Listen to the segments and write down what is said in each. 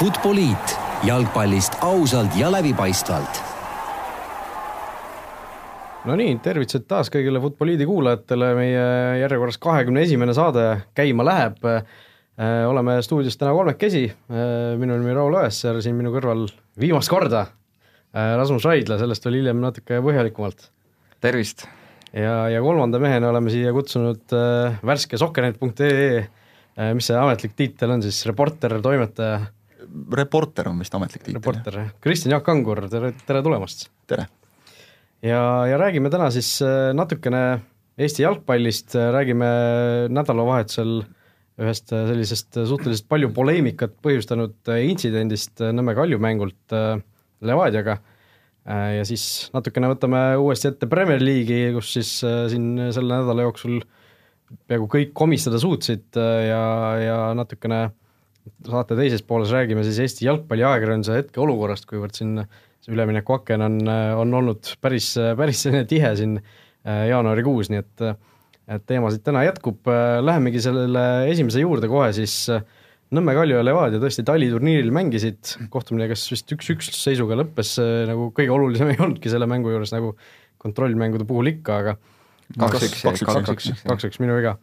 Futboliit jalgpallist ausalt ja läbipaistvalt. no nii, tervitused taas kõigile Futboliidi kuulajatele, meie järjekorras kahekümne esimene saade käima läheb. Äh, oleme stuudios täna kolmekesi, äh, minu nimi Raul Õessar, siin minu kõrval viimast korda äh, Rasmus Raidla, sellest veel hiljem natuke põhjalikumalt. tervist! ja, ja kolmanda mehena oleme siia kutsunud värske sokkernet.ee, mis see ametlik tiitel on siis, reporter, toimetaja? Reporter on vist ametlik tiitel. reporter, jah. Kristjan Jaak Kangur, tere, tere tulemast! tere! ja, ja räägime täna siis äh, natukene Eesti jalgpallist, räägime nädalavahetusel ühest äh, sellisest suhteliselt palju poleemikat põhjustanud äh, intsidendist Nõmme Kalju mängult Levadiaga ja siis natukene võtame uuesti ette Premier League'i, kus siis siin selle nädala jooksul peaaegu kõik komistada suutsid ja, ja natukene saate teises pooles räägime siis Eesti jalgpalli ajakirjanduse hetkeolukorrast, kuivõrd siin see üleminekuaken on, on olnud päris, päris tihe siin äh, jaanuarikuus, nii et et teemasid täna jätkub, lähemegi sellele esimese juurde kohe siis, Nõmme Kalju ja Levadia tõesti taliturniiril mängisid, kohtumine kas vist üks-üks seisuga lõppes, nagu kõige olulisem ei olnudki selle mängu juures, nagu kontrollmängude puhul ikka, aga kaks-üks, kaks-üks, kaks-üks, minu viga.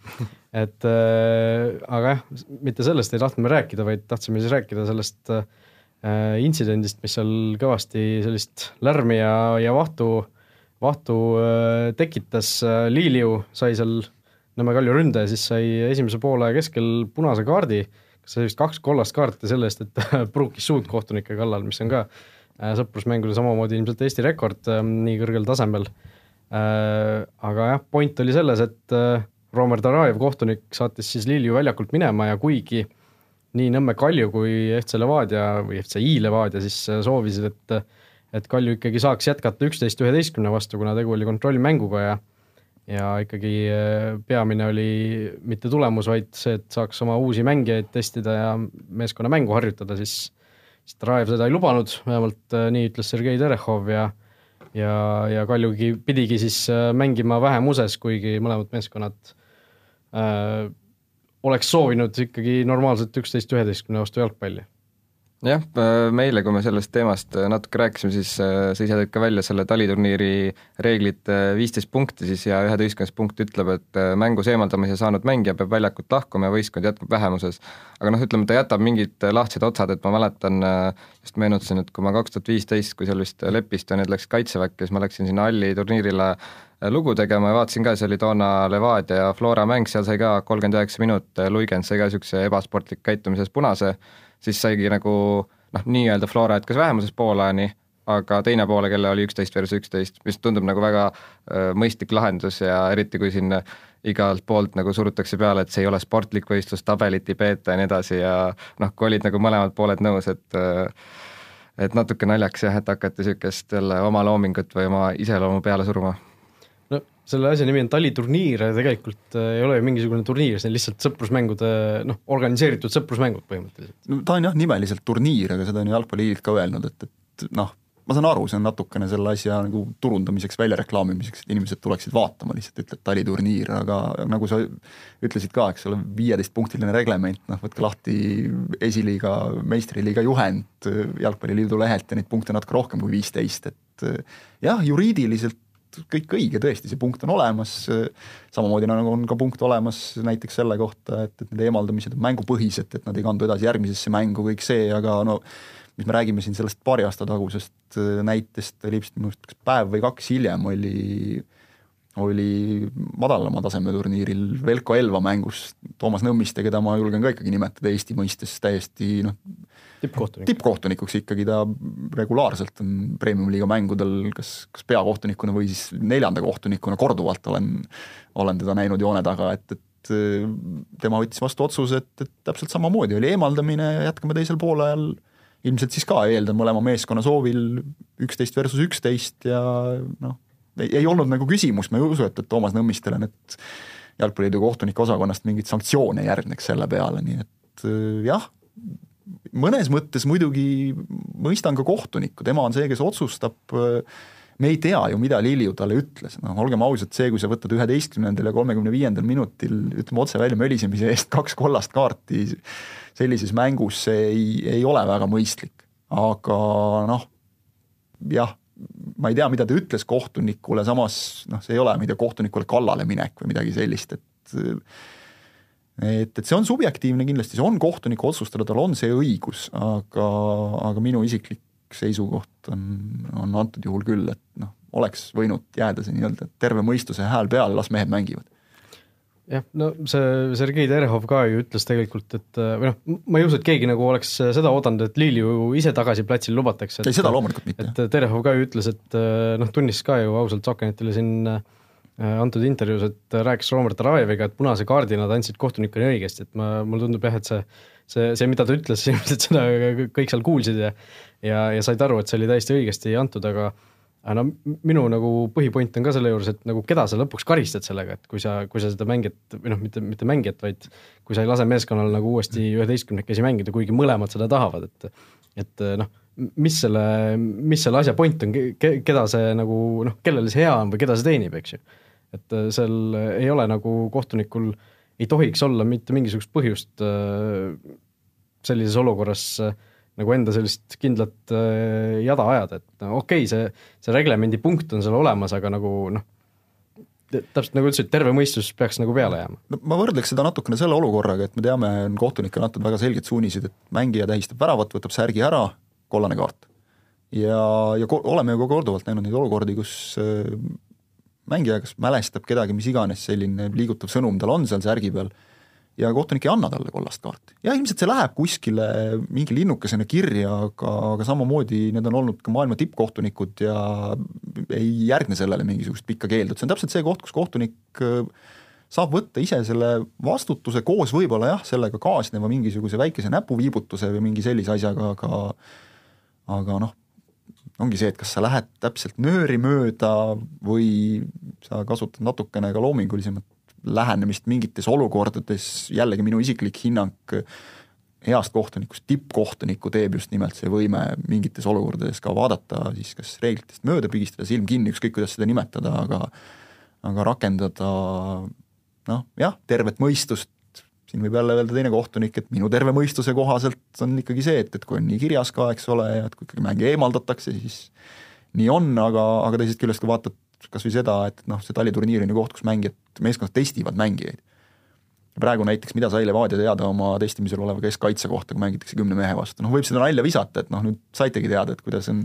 Et äh, aga jah, mitte sellest ei tahtnud me rääkida, vaid tahtsime siis rääkida sellest äh, intsidendist, mis seal kõvasti sellist lärmi ja, ja vahtu, vahtu äh, tekitas. Liiliu sai seal Nõmme Kalju ründe ja siis sai esimese poole keskel punase kaardi, sai vist kaks kollast kaarti selle eest, et pruukis suud kohtunike kallal, mis on ka äh, sõprusmängude samamoodi ilmselt Eesti rekord äh, nii kõrgel tasemel Äh, aga jah, point oli selles, et äh, Romer Tarajev, kohtunik, saatis siis Lilju väljakult minema ja kuigi nii Nõmme Kalju kui FC Levadia või FCI Levadia siis äh, soovisid, et et Kalju ikkagi saaks jätkata üksteist üheteistkümne vastu, kuna tegu oli kontrollmänguga ja ja ikkagi peamine oli mitte tulemus, vaid see, et saaks oma uusi mängijaid testida ja meeskonna mängu harjutada, siis siis Tarajev seda ei lubanud, vähemalt nii ütles Sergei Terehov ja ja, ja Kaljugi pidigi siis äh, mängima vähemuses, kuigi mõlemad meeskonnad äh, oleks soovinud ikkagi normaalselt üksteist üheteistkümne vastu jalgpalli jah, äh, meile, kui me sellest teemast äh, natuke rääkisime, siis äh, sa ise tõid ka välja selle taliturniiri reeglid viisteist punkti siis ja üheteistkümnes punkt ütleb, et mängus eemaldamise saanud mängija peab väljakult lahkuma ja võistkond jätkub vähemuses. aga noh, ütleme, ta jätab mingid lahtised otsad, et ma mäletan, just meenutasin, et kui ma kaks tuhat viisteist, kui seal vist Lepisto nüüd läks Kaitseväkke, siis ma läksin sinna Alli turniirile lugu tegema ja vaatasin ka, see oli toona Levadia ja Flora mäng, seal sai ka kolmkümmend üheksa minut, Luigend sai ka niisuguse ebasportlik käitumises punase siis saigi nagu noh, nii-öelda Flora jätkas vähemuses poolajani, aga teine poole kella oli üksteist versus üksteist, mis tundub nagu väga äh, mõistlik lahendus ja eriti, kui siin igalt poolt nagu surutakse peale, et see ei ole sportlik võistlus, tabelit ei peeta ja nii edasi ja noh, kui olid nagu mõlemad pooled nõus, et et natuke naljakas jah, et hakati niisugust jälle oma loomingut või oma iseloomu peale suruma selle asja nimi on taliturniir ja tegelikult äh, ei ole ju mingisugune turniir, see on lihtsalt sõprusmängude noh, organiseeritud sõprusmängud põhimõtteliselt. no ta on jah, nimeliselt turniir, aga seda on ju Jalgpalliliit ka öelnud, et, et noh, ma saan aru, see on natukene selle asja nagu turundamiseks, väljareklaamimiseks, et inimesed tuleksid vaatama, lihtsalt ütled taliturniir, aga nagu sa ütlesid ka, eks ole, viieteistpunktiline reglement, noh võtke lahti esiliiga, meistriliiga juhend Jalgpalliliidu lehelt ja neid punkte natuke rohkem kui viisteist, et jah, juriidiliselt kõik õige, tõesti, see punkt on olemas, samamoodi nagu on ka punkt olemas näiteks selle kohta, et, et need eemaldamised on mängupõhised, et nad ei kandu edasi järgmisesse mängu, kõik see, aga no mis me räägime siin sellest paari aasta tagusest näitest, oli vist minu arust kas päev või kaks hiljem oli oli madalama taseme turniiril Velko Elva mängus Toomas Nõmmiste, keda ma julgen ka ikkagi nimetada Eesti mõistes täiesti noh, tippkohtunik. tippkohtunikuks ikkagi ta regulaarselt on premium-liiga mängudel kas, kas peakohtunikuna või siis neljanda kohtunikuna korduvalt olen, olen teda näinud joone taga, et, et äh, tema võttis vastu otsuse, et, et täpselt samamoodi oli eemaldamine, jätkame teisel poolajal, ilmselt siis ka eeldan mõlema meeskonna soovil üksteist versus üksteist ja noh, ei olnud nagu küsimus, ma ei usu, et, et Toomas Nõmmistele nüüd jalgpalliliidu kohtunike osakonnast mingeid sanktsioone järgneks selle peale, nii et äh, jah, mõnes mõttes muidugi mõistan ka kohtunikku, tema on see, kes otsustab, me ei tea ju, mida Lilju talle ütles, noh olgem ausad, see, kui sa võtad üheteistkümnendal ja kolmekümne viiendal minutil ütleme otse välja mölisemise eest kaks kollast kaarti sellises mängus, see ei, ei ole väga mõistlik. aga noh, jah, ma ei tea, mida ta ütles kohtunikule, samas noh, see ei ole, ma ei tea, kohtunikule kallale minek või midagi sellist, et et, et see on subjektiivne kindlasti, see on kohtuniku otsustada, tal on see õigus, aga, aga minu isiklik seisukoht on, on antud juhul küll, et noh, oleks võinud jääda see nii-öelda terve mõistuse hääl peale, las mehed mängivad jah, no see Sergei Terehov ka ju ütles tegelikult, et või noh, ma ei usu, et keegi nagu oleks seda oodanud, et Lilju ise tagasi platsil lubatakse. ei, seda loomulikult mitte. et Terehov ka ju ütles, et noh, tunnistas ka ju ausalt Sokenetile siin äh, antud intervjuus, et rääkis Robert Raeviga, et punase kaardi nad andsid kohtunikuni õigesti, et ma, mulle tundub jah, et see see, see, mida ta ütles, ilmselt seda kõik seal kuulsid ja ja, ja said aru, et see oli täiesti õigesti antud, aga aga no minu nagu põhipoint on ka selle juures, et nagu keda sa lõpuks karistad sellega, et kui sa, kui sa seda mängijat või noh, mitte, mitte mängijat, vaid kui sa ei lase meeskonnal nagu uuesti üheteistkümnekesi mängida, kuigi mõlemad seda tahavad, et et noh, mis selle, mis selle asja point on ke,, keda see nagu noh, kellele see hea on või keda see teenib, eks ju. et seal ei ole nagu kohtunikul, ei tohiks olla mitte mingisugust põhjust äh, sellises olukorras äh, nagu enda sellist kindlat äh, jada ajada, et no okei okay,, see, see reglemendi punkt on seal olemas, aga nagu noh, täpselt nagu ütlesid, terve mõistus peaks nagu peale jääma. no ma võrdleks seda natukene selle olukorraga, et me teame, on kohtunikele antud väga selged suunised, et mängija tähistab väravat, võtab särgi ära, kollane kaart. ja, ja ko-, oleme ju ka korduvalt näinud neid olukordi, kus äh, mängija kas mälestab kedagi, mis iganes selline liigutav sõnum tal on seal särgi peal ja kohtunik ei anna talle kollast kaarti. jah, ilmselt see läheb kuskile mingi linnukesena kirja, aga, aga samamoodi need on olnud ka maailma tippkohtunikud ja ei järgne sellele mingisugust pikka keeldu, et see on täpselt see koht, kus kohtunik äh, saab võtta ise selle vastutuse koos võib-olla jah, sellega kaasneva mingisuguse väikese näpuviibutuse või mingi sellise asjaga, aga aga noh, ongi see, et kas sa lähed täpselt nööri mööda või sa kasutad natukene ka loomingulisemat lähenemist mingites olukordades, jällegi minu isiklik hinnang, heast kohtunikust tippkohtuniku teeb just nimelt see võime mingites olukordades ka vaadata siis kas reeglitest mööda, pigistada silm kinni, ükskõik kuidas seda nimetada, aga aga rakendada noh, jah, tervet mõistust, siin võib jälle öelda teine kohtunik, et minu terve mõistuse kohaselt on ikkagi see, et, et kui on nii kirjas ka, eks ole, ja et kui ikkagi mängija eemaldatakse, siis nii on, aga, aga teisest küljest, kui vaatad kas või seda, et noh, see taliturniir on ju koht, kus mängijad, meeskonnad testivad mängijaid. praegu näiteks, mida sai Levadia teada oma testimisel oleva keskkaitse kohta, kui mängitakse kümne mehe vastu, noh võib seda nalja visata, et noh, nüüd saitegi teada, et kuidas on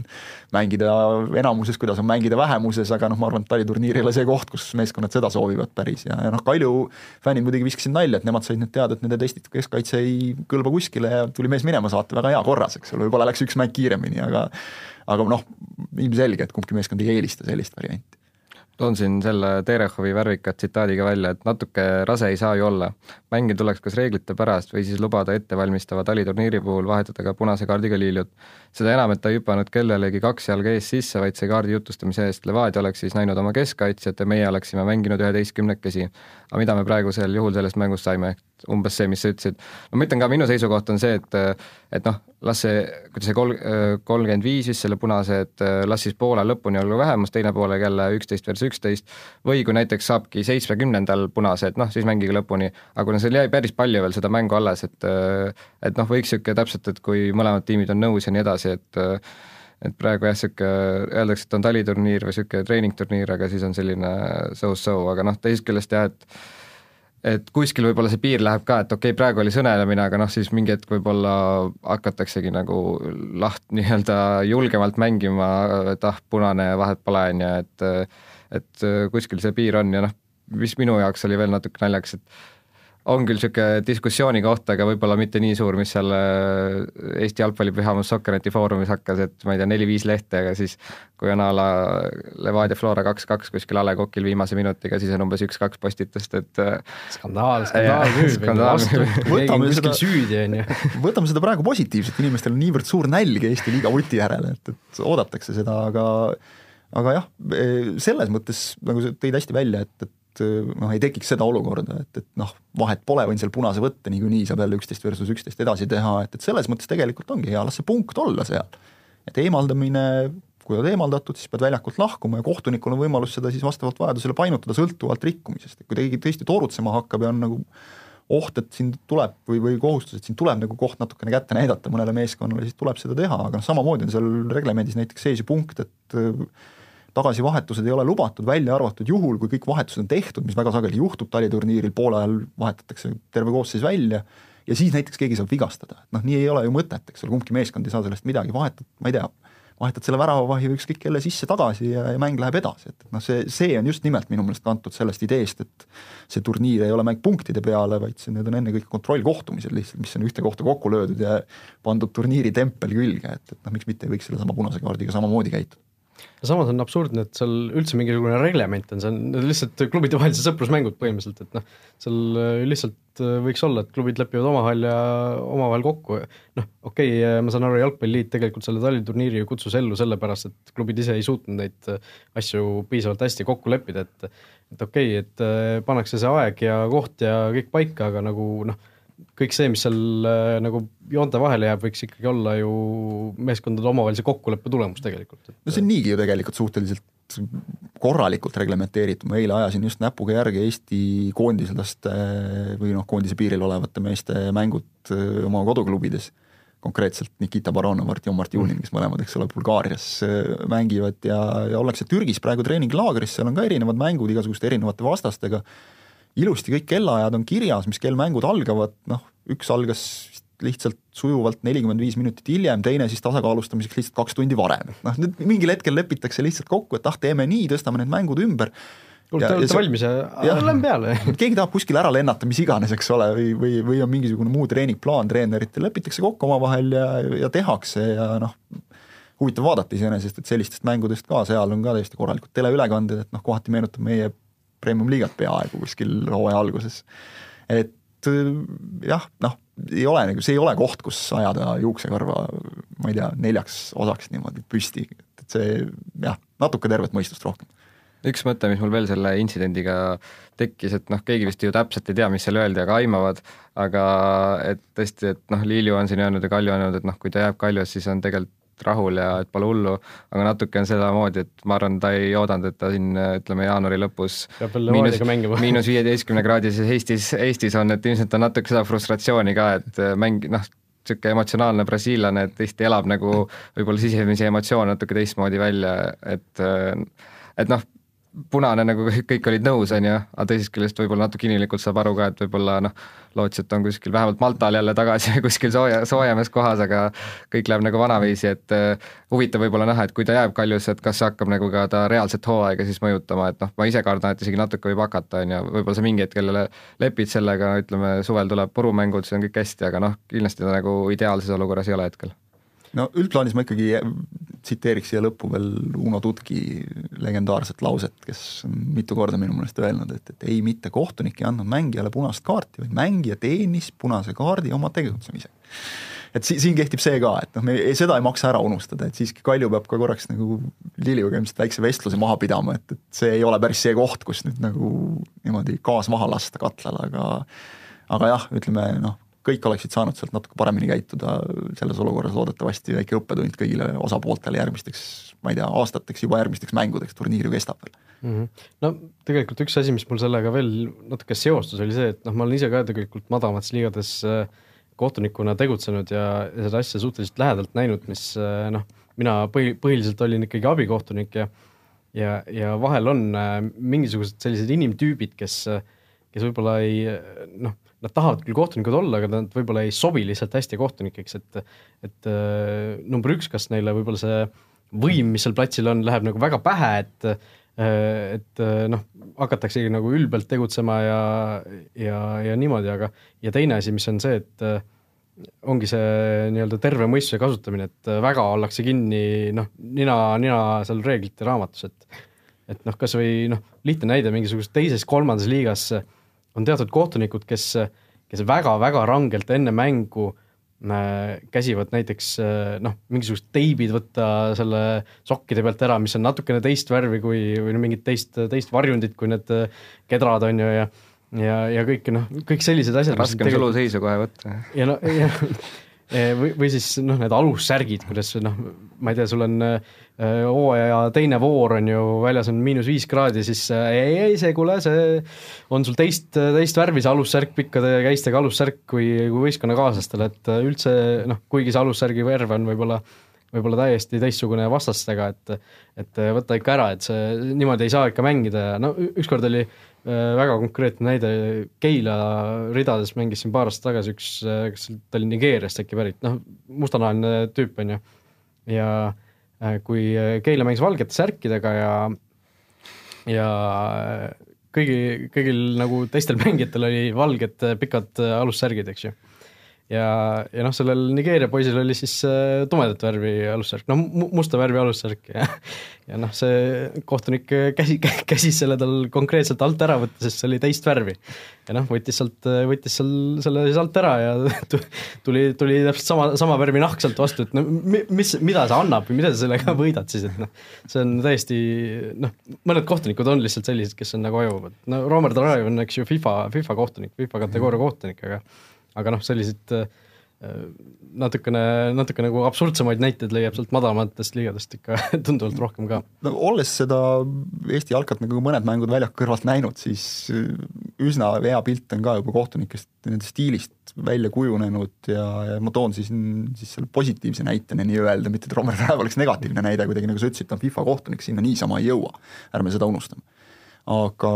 mängida enamuses, kuidas on mängida vähemuses, aga noh, ma arvan, et taliturniir ei ole see koht, kus meeskonnad seda soovivad päris. Ja, ja noh, Kalju fännid muidugi viskasid nalja, et nemad said nüüd teada, et nende testitud keskkaitse ei kõlba kuskile ja tuli mees minema saata väga hea korras, eks ole, võib-olla läks üks mäng kiiremini, aga aga noh, ilmselge, et kumbki meeskond ei eelista sellist varianti toon siin selle Terehovi värvika tsitaadiga välja, et natuke rase ei saa ju olla. mängija tuleks kas reeglite pärast või siis lubada ettevalmistava taliturniiri puhul vahetada ka punase kaardiga liiljut. seda enam, et ta ei hüpanud kellelegi kaks jalga ees sisse, vaid sai kaardi jutustamise eest Levadia oleks siis näinud oma keskkaitsjat ja meie oleksime mänginud üheteistkümnekesi. aga mida me praegusel juhul sellest mängust saime, umbes see, mis sa ütlesid. no ma ütlen ka, minu seisukoht on see, et et noh, las see, kuidas see kol-, kolmkümmend viis vist selle punase, et las siis poole lõpuni olla vähemus, teine poole jälle üksteist versus üksteist, või kui näiteks saabki seitsmekümnendal punase, et noh, siis mängige lõpuni, aga kuna seal jäi päris palju veel seda mängu alles, et et noh, võiks niisugune täpselt, et kui mõlemad tiimid on nõus ja nii edasi, et et praegu jah, niisugune öeldakse, et on taliturniir või niisugune treeningturniir, aga siis on selline so-so, aga noh, teisest küljest jah, et et kuskil võib-olla see piir läheb ka, et okei okay,, praegu oli sõnelemine, aga noh, siis mingi hetk võib-olla hakataksegi nagu laht nii-öelda julgemalt mängima, et ah, punane ja vahet pole, on ju, et et kuskil see piir on ja noh, mis minu jaoks oli veel natuke naljakas, et on küll niisugune diskussiooni koht, aga võib-olla mitte nii suur, mis seal äh, Eesti jalgpalli pühamus Sokkerneti foorumis hakkas, et ma ei tea, neli-viis lehte, aga siis kui on a la Levadia Flora kaks-kaks kuskil A Le Coqil viimase minutiga, siis on umbes üks-kaks postitust, et äh, skandaal, skandaal müüb, võtame seda süüdi, on ju. võtame seda praegu positiivselt, inimestel on niivõrd suur nälg Eesti liiga vuti järele, et, et oodatakse seda, aga aga jah, selles mõttes, nagu sa tõid hästi välja, et, et et noh, ei tekiks seda olukorda, et, et noh, vahet pole, võin selle punase võtta, niikuinii saab jälle üksteist versus üksteist edasi teha, et, et selles mõttes tegelikult ongi hea, las see punkt olla seal. et eemaldamine, kui oled eemaldatud, siis pead väljakult lahkuma ja kohtunikul on võimalus seda siis vastavalt vajadusele painutada sõltuvalt rikkumisest, et kui keegi tõesti torutsema hakkab ja on nagu oht, et sind tuleb või, või kohustus, et sind tuleb nagu koht natukene kätte näidata mõnele meeskonnale, siis tuleb seda teha, aga noh, samamoodi on seal reglemendis näiteks sees ju punkt, et äh, tagasivahetused ei ole lubatud, välja arvatud juhul, kui kõik vahetused on tehtud, mis väga sageli juhtub taliturniiril, poole ajal vahetatakse terve koosseis välja ja siis näiteks keegi saab vigastada, et noh, nii ei ole ju mõtet, eks ole, kumbki meeskond ei saa sellest midagi, vahetad, ma ei tea, vahetad selle väravavahi või ükskõik kelle sisse tagasi ja, ja mäng läheb edasi, et, noh, see, see on just nimelt minu meelest kantud sellest ideest, et see turniir ei ole mäng punktide peale, vaid see, need on ennekõike kontrollkohtumised lihtsalt, mis on ühte kohta kokku löödud ja pandud turniiri tempel külge, et, et noh, miks mitte ei võiks sellesama punase kaardiga samamoodi käituda samas on absurdne, et seal üldse mingisugune reglement on, see on lihtsalt klubide vahelised sõprusmängud põhimõtteliselt, et noh, seal äh, lihtsalt äh, võiks olla, et klubid lepivad omavahel ja omavahel kokku, noh, okei okay,, ma saan aru, Jalgpalliliit tegelikult selle taliturniiri ju kutsus ellu sellepärast, et klubid ise ei suutnud neid äh, asju piisavalt hästi kokku leppida, et et okei okay,, et pannakse see aeg ja koht ja kõik paika, aga nagu noh, kõik see, mis seal äh, nagu joonte vahele jääb, võiks ikkagi olla ju meeskondade omavahelise kokkuleppe tulemus tegelikult. no see on niigi ju tegelikult suhteliselt korralikult reglementeeritud, ma eile ajasin just näpuga järgi Eesti koondislaste või noh, koondise piiril olevate meeste mängud äh, oma koduklubides, konkreetselt Nikita Baronov, Artjom Martjunin, kes mõlemad, eks ole, Bulgaarias äh, mängivad ja, ja ollakse Türgis praegu treeninglaagris, seal on ka erinevad mängud igasuguste erinevate vastastega ilusti kõik kellaajad on kirjas, mis kell mängud algavad, noh, üks algas lihtsalt sujuvalt nelikümmend viis minutit hiljem, teine siis tasakaalustamiseks lihtsalt kaks tundi varem, noh nüüd mingil hetkel lepitakse lihtsalt kokku, et ah, teeme nii, tõstame need mängud ümber. kuule, te olete valmis ja, lähme peale. Keegi tahab kuskile ära lennata, mis iganes, eks ole, või, või, või on mingisugune muu treeningplaan treeneritel, lepitakse kokku omavahel ja, ja tehakse ja noh, huvitav vaadata iseenesest, et sellistest mängudest ka seal on ka täiesti korralikud teleülekanded, et noh, kohati meenutab meie premium-liigat peaaegu kuskil hooaja alguses. et äh, jah, noh, ei ole nagu, see ei ole koht, kus ajada juuksekarva, ma ei tea, neljaks osaks niimoodi püsti, et see jah, natuke tervet mõistust rohkem. Üks mõte, mis mul veel selle intsidendiga tekkis, et noh, keegi vist ju täpselt ei tea, mis seal öeldi, aga aimavad, aga et tõesti, et noh, Liiliu on siin öelnud ja Kalju on öelnud, et noh, kui ta jääb Kaljus, siis on tegelikult rahul ja et pole hullu, aga natuke on sedamoodi, et ma arvan, ta ei oodanud, et ta siin ütleme, jaanuari lõpus miinus, miinus viieteistkümne kraadises Eestis, Eestis on, et ilmselt on natuke seda frustratsiooni ka, et mäng, noh, niisugune emotsionaalne brasiillane, et tihti elab nagu võib-olla sisemisi emotsioone natuke teistmoodi välja, et et noh, punane nagu kõik olid nõus, on ju, aga teisest küljest võib-olla natuke inimlikult saab aru ka, et võib-olla noh, lootsi, et on kuskil vähemalt Maltal jälle tagasi kuskil sooja, soojemas kohas, aga kõik läheb nagu vanaviisi, et uh, huvitav võib-olla näha, et kui ta jääb Kaljusse, et kas see hakkab nagu ka ta reaalset hooaega siis mõjutama, et noh, ma ise kardan, et isegi natuke võib hakata, on ju, võib-olla sa mingi hetk jälle lepid sellega, ütleme, suvel tuleb purumängud, see on kõik hästi, aga noh, kindlasti ta nagu ideaalses olukorras ei ole hetkel no üldplaanis ma ikkagi tsiteeriks siia lõppu veel Uno Tutki legendaarset lauset, kes on mitu korda minu meelest öelnud, et, et ei, mitte kohtunik ei andnud mängijale punast kaarti, vaid mängija teenis punase kaardi oma tegutsemisega. et si-, siin kehtib see ka, et noh, me ei, seda ei maksa ära unustada, et siiski Kalju peab ka korraks nagu Liliuga ilmselt väikse vestluse maha pidama, et, et see ei ole päris see koht, kus nüüd nagu niimoodi gaas maha lasta katlale, aga aga jah, ütleme noh, kõik oleksid saanud sealt natuke paremini käituda selles olukorras, loodetavasti väike õppetund kõigile osapooltele järgmisteks, ma ei tea, aastateks, juba järgmisteks mängudeks, turniir ju kestab veel mm. -hmm. no tegelikult üks asi, mis mul sellega veel natuke seostus, oli see, et noh, ma olen ise ka tegelikult madalamates liigades äh, kohtunikuna tegutsenud ja, ja seda asja suhteliselt lähedalt näinud, mis äh, noh, mina põhi, põhiliselt olin ikkagi abikohtunik ja ja, ja vahel on äh, mingisugused sellised inimtüübid, kes, kes võib-olla ei noh, nad tahavad küll kohtunikud olla, aga nad võib-olla ei sobi lihtsalt hästi kohtunikeks, et et äh, number üks, kas neile võib-olla see võim, mis seal platsil on, läheb nagu väga pähe, et äh, et äh, noh, hakataksegi nagu ülbelt tegutsema ja, ja, ja niimoodi, aga ja teine asi, mis on see, et ongi see nii-öelda terve mõistuse kasutamine, et väga ollakse kinni noh, nina, nina seal reeglite raamatus, et et noh, kas või noh, lihtne näide mingisuguses teises-kolmandas liigas äh, on teatud kohtunikud, kes, kes väga-väga rangelt enne mängu äh, käsivad näiteks äh, noh, mingisugused teibid võtta selle sokkide pealt ära, mis on natukene teist värvi kui, või no mingit teist, teist varjundit kui need äh, kedrad, on ju, ja ja, ja kõik noh, kõik sellised asjad. raske on suluseisu kohe võtta. ja no, ja või, või siis noh, need alussärgid, kuidas noh, ma ei tea, sul on hooaja teine voor on ju, väljas on miinus viis kraadi, siis ei, ei see, kuule, see on sul teist, teist värvi see alussärk, pikkade käistega alussärk kui, kui võistkonnakaaslastel, et üldse noh, kuigi see alussärgi värv on võib-olla võib-olla täiesti teistsugune vastastega, et et võta ikka ära, et see niimoodi ei saa ikka mängida. Ja no ükskord oli äh, väga konkreetne näide, Keila ridades mängis siin paar aastat tagasi üks, äh, kas ta oli Nigeeriast äkki pärit, noh, mustanahaline tüüp, on ju, ja äh, kui Keila mängis valgete särkidega ja ja kõigi, kõigil nagu teistel mängijatel oli valged pikad alussärgid, eks ju ja, ja noh, sellel Nigeeria poisil oli siis äh, tumedat värvi alussärk, no musta värvi alussärk ja ja noh, see kohtunik käsi, käsis selle tal konkreetselt alt ära võtta, sest see oli teist värvi. ja noh, võttis sealt, võttis seal selle siis alt ära ja tuli, tuli täpselt sama, sama värvi nahk sealt vastu, et no mis, mida see annab või mida sa sellega võidad siis, et noh, see on täiesti noh, mõned kohtunikud on lihtsalt sellised, kes on nagu ajuvad, no Romer Darajev on eks ju FIFA, FIFA kohtunik, FIFA kategooria kohtunik, aga aga noh, selliseid äh, natukene, natuke nagu absurdsemaid näiteid leiab sealt madalamatest liigadest ikka tunduvalt rohkem ka. no olles seda Eesti jalkat nagu mõned mängud väljaku kõrvalt näinud, siis äh, üsna hea pilt on ka juba kohtunikest, nende stiilist välja kujunenud ja, ja ma toon siis, siis selle positiivse näitena nii-öelda, mitte et Romer Raev oleks negatiivne näide kuidagi, nagu sa ütlesid, ta on FIFA kohtunik, sinna niisama ei jõua, ärme seda unustame aga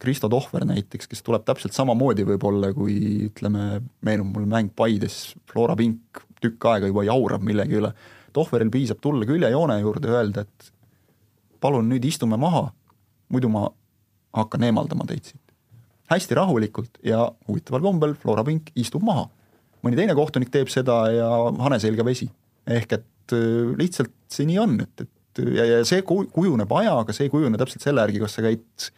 Kristo Tohver näiteks, kes tuleb täpselt samamoodi võib-olla, kui ütleme, meenub mul mäng Paides, Flora Pink tükk aega juba jaurab millegi üle, Tohveril piisab tulla küljejoone juurde öelda, et palun nüüd istume maha, muidu ma hakkan eemaldama teid siit. hästi rahulikult ja huvitaval kombel Flora Pink istub maha. mõni teine kohtunik teeb seda ja hane selga vesi. ehk et äh, lihtsalt see nii on, et, et ja, ja see kujuneb ajaga, see ei kujune täpselt selle järgi, kas sa käid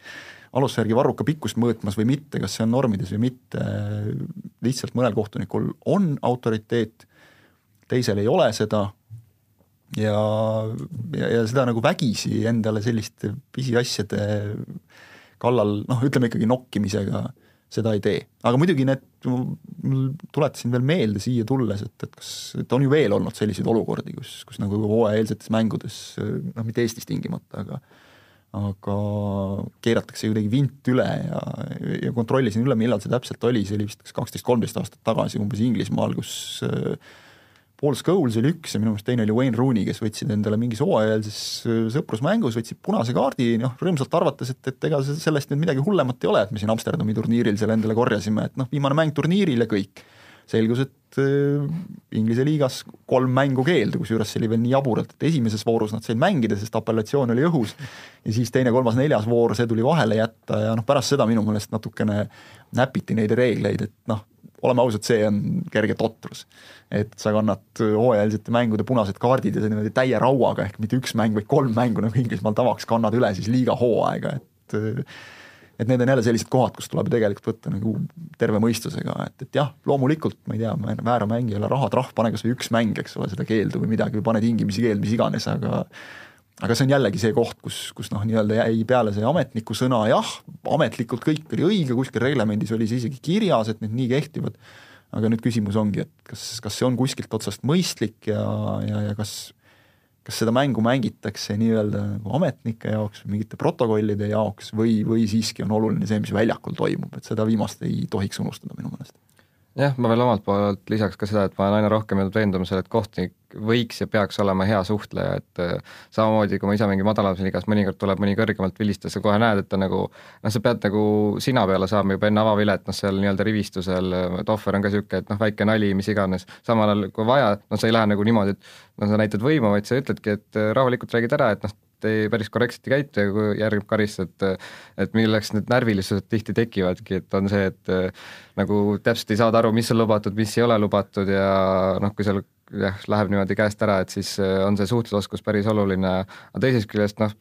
alusjärgi varruka pikkust mõõtmas või mitte, kas see on normides või mitte, lihtsalt mõnel kohtunikul on autoriteet, teisel ei ole seda. Ja, ja, ja seda nagu vägisi endale selliste pisiasjade kallal noh, ütleme ikkagi nokkimisega seda ei tee. aga muidugi need, tuletasin veel meelde siia tulles, et, et kas, et on ju veel olnud selliseid olukordi, kus, kus nagu hooajaeelsetes mängudes, noh mitte Eestis tingimata, aga aga keeratakse kuidagi vint üle ja, ja kontrollisin üle, millal see täpselt oli, see oli vist kas kaksteist, kolmteist aastat tagasi umbes Inglismaal, kus äh, Paul Scholes oli üks ja minu meelest teine oli Wayne Rooney, kes võtsid endale mingis hooajalses äh, sõprusmängus, võtsid punase kaardi, noh, rõõmsalt arvates, et, et ega sellest nüüd midagi hullemat ei ole, et me siin Amsterdami turniiril selle endale korjasime, et noh, viimane mäng turniiril ja kõik. selgus, et äh, Inglise liigas kolm mängu keeldu, kusjuures see oli veel nii jaburalt, et esimeses voorus nad said mängida, sest apellatsioon oli õhus, ja siis teine, kolmas, neljas voor, see tuli vahele jätta ja noh, pärast seda minu meelest natukene näpiti neid reegleid, et noh, oleme ausad, see on kerge totrus. et sa kannad hooajalisete mängude punased kaardid ja see niimoodi täie rauaga, ehk mitte üks mäng, vaid kolm mängu, nagu Inglismaal tavaks, kannad üle siis liiga hooaega, et et need on jälle sellised kohad, kus tuleb tegelikult võtta nagu terve mõistusega, et, et jah, loomulikult ma ei tea, väära mängijale rahatrahv, pane kas või üks mäng, eks ole, seda keeldu või midagi või pane tingimisi keeld, mis iganes, aga aga see on jällegi see koht, kus, kus noh, nii-öelda jäi peale see ametniku sõna, jah, ametlikult kõik oli õige, kuskil reglemendis oli see isegi kirjas, et need nii kehtivad, aga nüüd küsimus ongi, et kas, kas see on kuskilt otsast mõistlik ja, ja, ja kas kas seda mängu mängitakse nii-öelda nagu ametnike jaoks või mingite protokollide jaoks või, või siiski on oluline see, mis väljakul toimub, et seda viimast ei tohiks unustada minu meelest jah, ma veel omalt poolt lisaks ka seda, et ma olen aina rohkem jõudnud veendumusele, et kohtunik võiks ja peaks olema hea suhtleja, et äh, samamoodi, kui ma ise mängin madalamas liigas, mõnikord tuleb mõni kõrgemalt vilistada, sa kohe näed, et ta nagu noh, sa pead nagu sina peale saama juba enne avavilet, noh seal nii-öelda rivistusel, et ohver on ka niisugune, et noh, väike nali, mis iganes, samal ajal kui vaja, noh sa ei lähe nagu niimoodi, et noh, sa näitad võimu, vaid sa ütledki, et äh, rahulikult räägid ära, et noh, ei, päris korrektselt ei käitu ja kui järgneb karistus, et et milleks need närvilisused tihti tekivadki, et on see, et nagu täpselt ei saada aru, mis on lubatud, mis ei ole lubatud ja noh, kui seal jah, läheb niimoodi käest ära, et siis on see suhtlusoskus päris oluline, aga teisest küljest noh,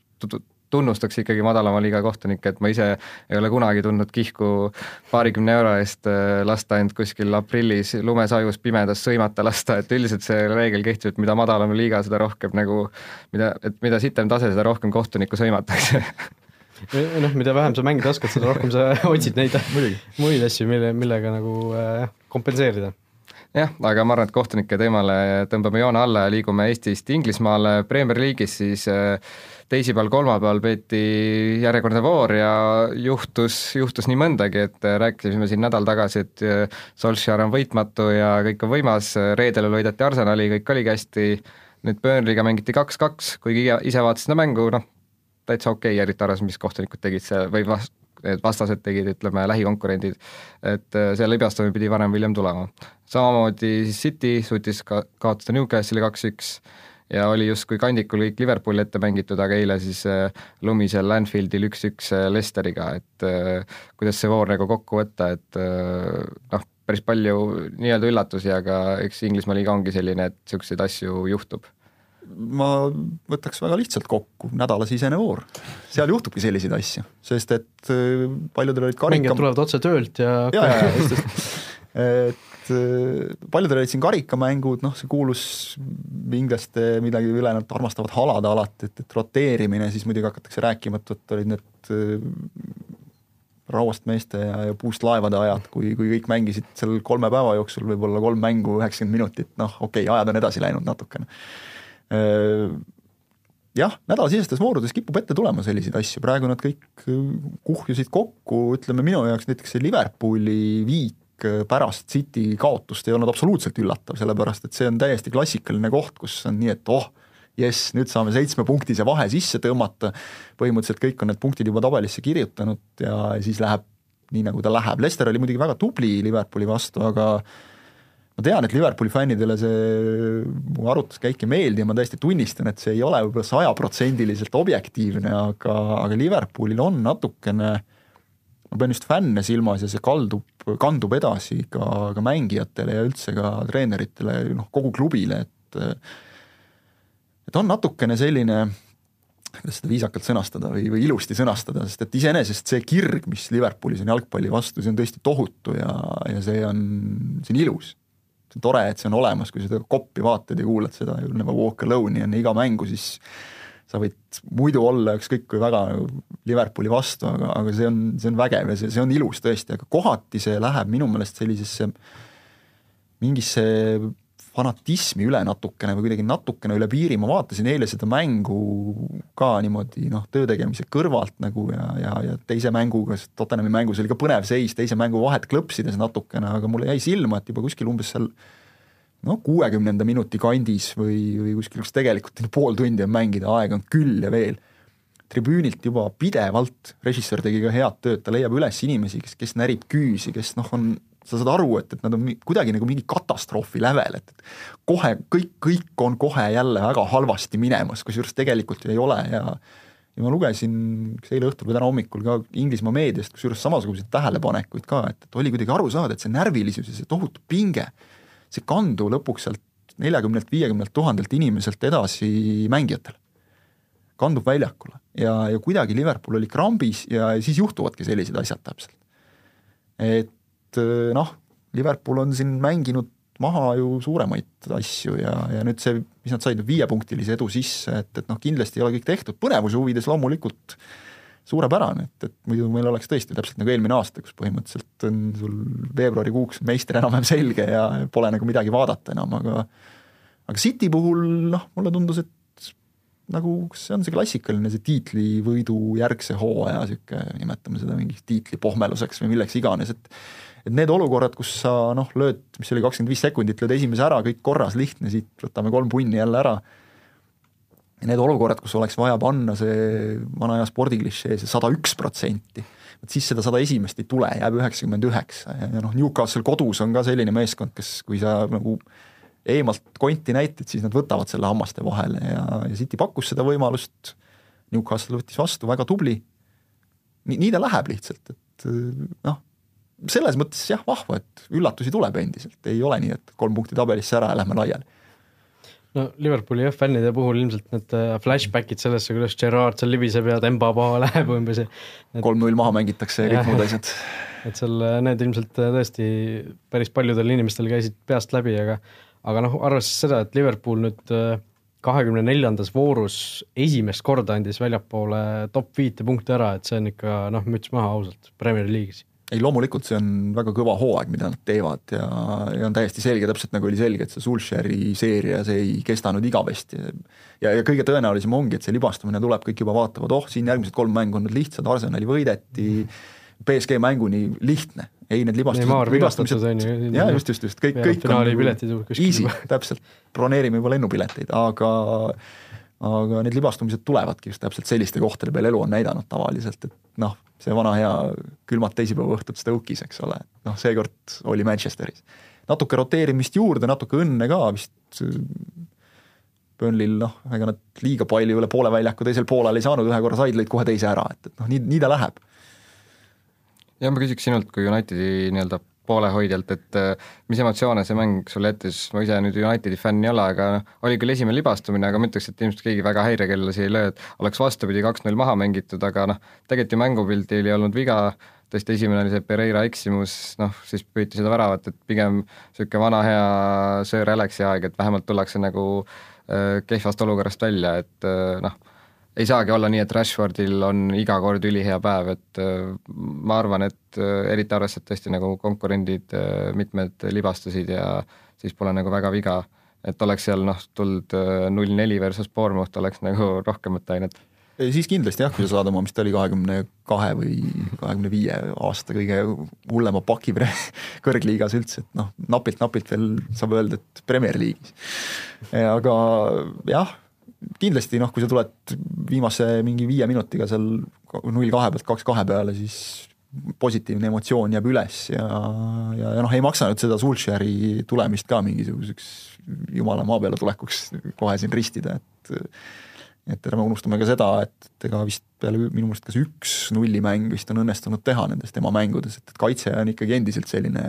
tunnustaks ikkagi madalama liiga kohtunikke, et ma ise ei ole kunagi tundnud kihku paarikümne euro eest äh, lasta end kuskil aprillis lumesajus pimedas sõimata lasta, et üldiselt see reegel kehtib, et mida madalam liiga, seda rohkem nagu, mida, et mida sitem tase, seda rohkem kohtunikku sõimatakse. Noh, mida vähem sa mängida oskad, seda rohkem sa otsid neid muid asju, mille, millega nagu äh, kompenseerida. Jah, aga ma arvan, et kohtunike teemale tõmbame joone alla ja liigume Eestist Inglismaale, Premier League'is siis äh, teisipäeval-kolmapäeval peeti järjekordne voor ja juhtus, juhtus nii mõndagi, et äh, rääkisime siin nädal tagasi, et äh, Solskjaer on võitmatu ja kõik on võimas, reedel võideti Arsenali, kõik oligi hästi, nüüd Burnley'ga mängiti kaks-kaks, kuigi ise vaatasin seda mängu, noh, täitsa okei okay,, eriti arvestades, mis kohtunikud tegid seal või vas-, need vastased tegid, ütleme, lähikonkurendid, et äh, see libastamine pidi varem või hiljem tulema. samamoodi siis City suutis ka kaotada Newcastle'i kaks-üks ja oli justkui kandikul kõik Liverpooli ette mängitud, aga eile siis äh, lumisel Anfieldil üks-üks äh, Leicesteriga, et kuidas see voor nagu kokku võtta, et noh, päris palju nii-öelda üllatusi, aga eks Inglismaa liiga ongi selline, et niisuguseid asju juhtub ma võtaks väga lihtsalt kokku, nädalasisene voor. seal juhtubki selliseid asju, sest et äh, paljudel olid karika mängijad tulevad otse töölt ja ja, ja just, just. et äh, paljudel olid siin karikamängud, noh, see kuulus inglaste midagi üle, nad armastavad halada alati, et, et roteerimine, siis muidugi hakatakse rääkima, et vot olid need äh, rauast meeste ja, ja puust laevade ajad, kui, kui kõik mängisid seal kolme päeva jooksul võib-olla kolm mängu üheksakümmend minutit, noh okei okay,, ajad on edasi läinud natukene. Äh, jah, nädalasisestes voorudes kipub ette tulema selliseid asju, praegu nad kõik kuhjusid kokku, ütleme minu jaoks näiteks see Liverpooli viik äh, pärast City kaotust ei olnud absoluutselt üllatav, sellepärast et see on täiesti klassikaline koht, kus on nii, et oh, jess, nüüd saame seitsmepunktise vahe sisse tõmmata, põhimõtteliselt kõik on need punktid juba tabelisse kirjutanud ja siis läheb nii, nagu ta läheb, Lester oli muidugi väga tubli Liverpooli vastu, aga ma tean, et Liverpooli fännidele see mu arvutuskäik ei meeldi ja ma täiesti tunnistan, et see ei ole võib-olla sajaprotsendiliselt objektiivne, aga, aga Liverpoolil on natukene, ma pean just fänne silmas ja see kaldub, kandub edasi ka, ka mängijatele ja üldse ka treeneritele, noh kogu klubile, et et on natukene selline kuidas seda viisakalt sõnastada või, või ilusti sõnastada, sest et iseenesest see kirg, mis Liverpoolis on jalgpalli vastu, see on tõesti tohutu ja, ja see on, see on ilus. See on tore, et see on olemas, kui seda koppi vaatad ja kuulad seda You never walk alone'i enne iga mängu, siis sa võid muidu olla ükskõik kui väga Liverpooli vastu, aga, aga see on, see on vägev ja see, see on ilus tõesti, aga kohati see läheb minu meelest sellisesse mingisse fanatismi üle natukene või kuidagi natukene üle piiri, ma vaatasin eile seda mängu ka niimoodi noh, töö tegemise kõrvalt nagu ja, ja, ja teise mänguga, sest Tottenhami mängus oli ka põnev seis, teise mängu vahet klõpsides natukene, aga mulle jäi silma, et juba kuskil umbes seal noh, kuuekümnenda minuti kandis või, või kuskil, kus tegelikult pool tundi on mängida, aega on küll ja veel, tribüünilt juba pidevalt, režissöör tegi ka head tööd, ta leiab üles inimesi, kes, kes närib küüsi, kes noh, on sa saad aru, et, et nad on kuidagi nagu mingi katastroofi lävel, et kohe kõik, kõik on kohe jälle väga halvasti minemas, kusjuures tegelikult ju ei ole ja ja ma lugesin kas eile õhtul või täna hommikul ka Inglismaa meediast, kusjuures samasuguseid tähelepanekuid ka, et, et oli kuidagi aru saada, et see närvilisus ja see tohutu pinge, see kandu lõpuks sealt neljakümnelt, viiekümnelt tuhandelt inimeselt edasi mängijatele. kandub väljakule ja, ja kuidagi Liverpool oli krambis ja siis juhtuvadki sellised asjad täpselt. et et noh, Liverpool on siin mänginud maha ju suuremaid asju ja, ja nüüd see, mis nad said, viiepunktilise edu sisse, et, et noh, kindlasti ei ole kõik tehtud, põnevuse huvides loomulikult suurepärane, et, et muidu meil oleks tõesti täpselt nagu eelmine aasta, kus põhimõtteliselt on sul veebruarikuuks meister enam-vähem selge ja pole nagu midagi vaadata enam, aga aga City puhul noh, mulle tundus, et nagu see on see klassikaline, see tiitlivõidu järgse hooaja niisugune, nimetame seda mingiks tiitlipohmeluseks või milleks iganes, et et need olukorrad, kus sa noh, lööd, mis oli kakskümmend viis sekundit, lööd esimese ära, kõik korras, lihtne, siit võtame kolm punni jälle ära, ja need olukorrad, kus oleks vaja panna see vana aja spordiklišee, see sada üks protsenti, vot siis seda sada esimest ei tule, jääb üheksakümmend üheksa ja, ja noh, Newcastle kodus on ka selline meeskond, kes, kui sa nagu eemalt konti näitad, siis nad võtavad selle hammaste vahele ja, ja City pakkus seda võimalust, Newcastle võttis vastu, väga tubli, nii, nii ta läheb lihtsalt, et noh, selles mõttes jah, vahva, et üllatusi tuleb endiselt, ei ole nii, et kolm punkti tabelisse ära ja lähme laiali. No Liverpooli jah, fännide puhul ilmselt need äh, flashbackid sellesse, kuidas Gerard seal libiseb ja Demba maha läheb umbes kolm-null maha mängitakse ja kõik muud asjad. et seal äh, need ilmselt äh, tõesti päris paljudel inimestel käisid peast läbi, aga aga noh, arvestades seda, et Liverpool nüüd kahekümne neljandas voorus esimest korda andis väljapoole top viite punkte ära, et see on ikka noh, müts maha ausalt, Premier League'is ei loomulikult see on väga kõva hooaeg, mida nad teevad ja, ja on täiesti selge, täpselt nagu oli selge, et see Sulsheri seeria, see ei kestanud igavesti. ja, ja kõige tõenäolisem ongi, et see libastumine tuleb, kõik juba vaatavad, oh, siin järgmised kolm mängu on nüüd lihtsad, Arsenali võideti, BSG mänguni lihtne, ei need libastused, libastamised, jaa, just, just, just, kõik, kõik on nagu easy, täpselt, broneerime juba lennupileteid, aga aga need libastumised tulevadki just täpselt selliste kohtade peal, elu on näidanud tavaliselt, et noh, see vana hea külmad teisipäevaõhtud Stoke'is, eks ole, noh, seekord oli Manchesteris. natuke roteerimist juurde, natuke õnne ka vist Burnley'l noh, ega nad liiga palju üle poole väljaku teisel poolel ei saanud, ühe korra said, lõid kohe teise ära, et, et noh, nii, nii ta läheb. jah, ma küsiks sinult kui Unitedi nii-öelda poolehoidjalt, et äh, mis emotsioone see mäng sulle jättis, ma ise nüüd Unitedi fänn ei ole, aga noh, oli küll esimene libastumine, aga ma ütleks, et ilmselt keegi väga häirekellasi ei löö, et oleks vastupidi kaks-null maha mängitud, aga noh, tegelikult ju mängupildil ei olnud viga, tõesti esimene oli see Pereira eksimus, noh siis püüti seda väravat, et pigem niisugune vana hea Sir Alexi aeg, et vähemalt tullakse nagu äh, kehvast olukorrast välja, et äh, noh, ei saagi olla nii, et Rashfordil on iga kord ülihea päev, et äh, ma arvan, et äh, eriti arvestades tõesti nagu konkurendid äh, mitmed libastusid ja siis pole nagu väga viga, et oleks seal noh, tulnud null neli versus Bournemouth, oleks nagu rohkem mõtteainet siis kindlasti jah, kui sa saad oma, mis ta oli, kahekümne kahe või kahekümne viie aasta kõige hullema paki kõrgliigas üldse, et noh, napilt-napilt veel saab öelda, et Premier League'is. aga jah, kindlasti noh, kui sa tuled viimase mingi viie minutiga seal null kahe pealt kaks kahe peale, siis positiivne emotsioon jääb üles ja, ja, ja noh, ei maksa nüüd seda Sulsheri tulemist ka mingisuguseks jumala maa peale tulekuks kohe siin ristida, et et ärme unustame ka seda, et ega vist peale minu meelest kas üks nullimäng vist on õnnestunud teha nendest tema mängudes, et, et kaitse on ikkagi endiselt selline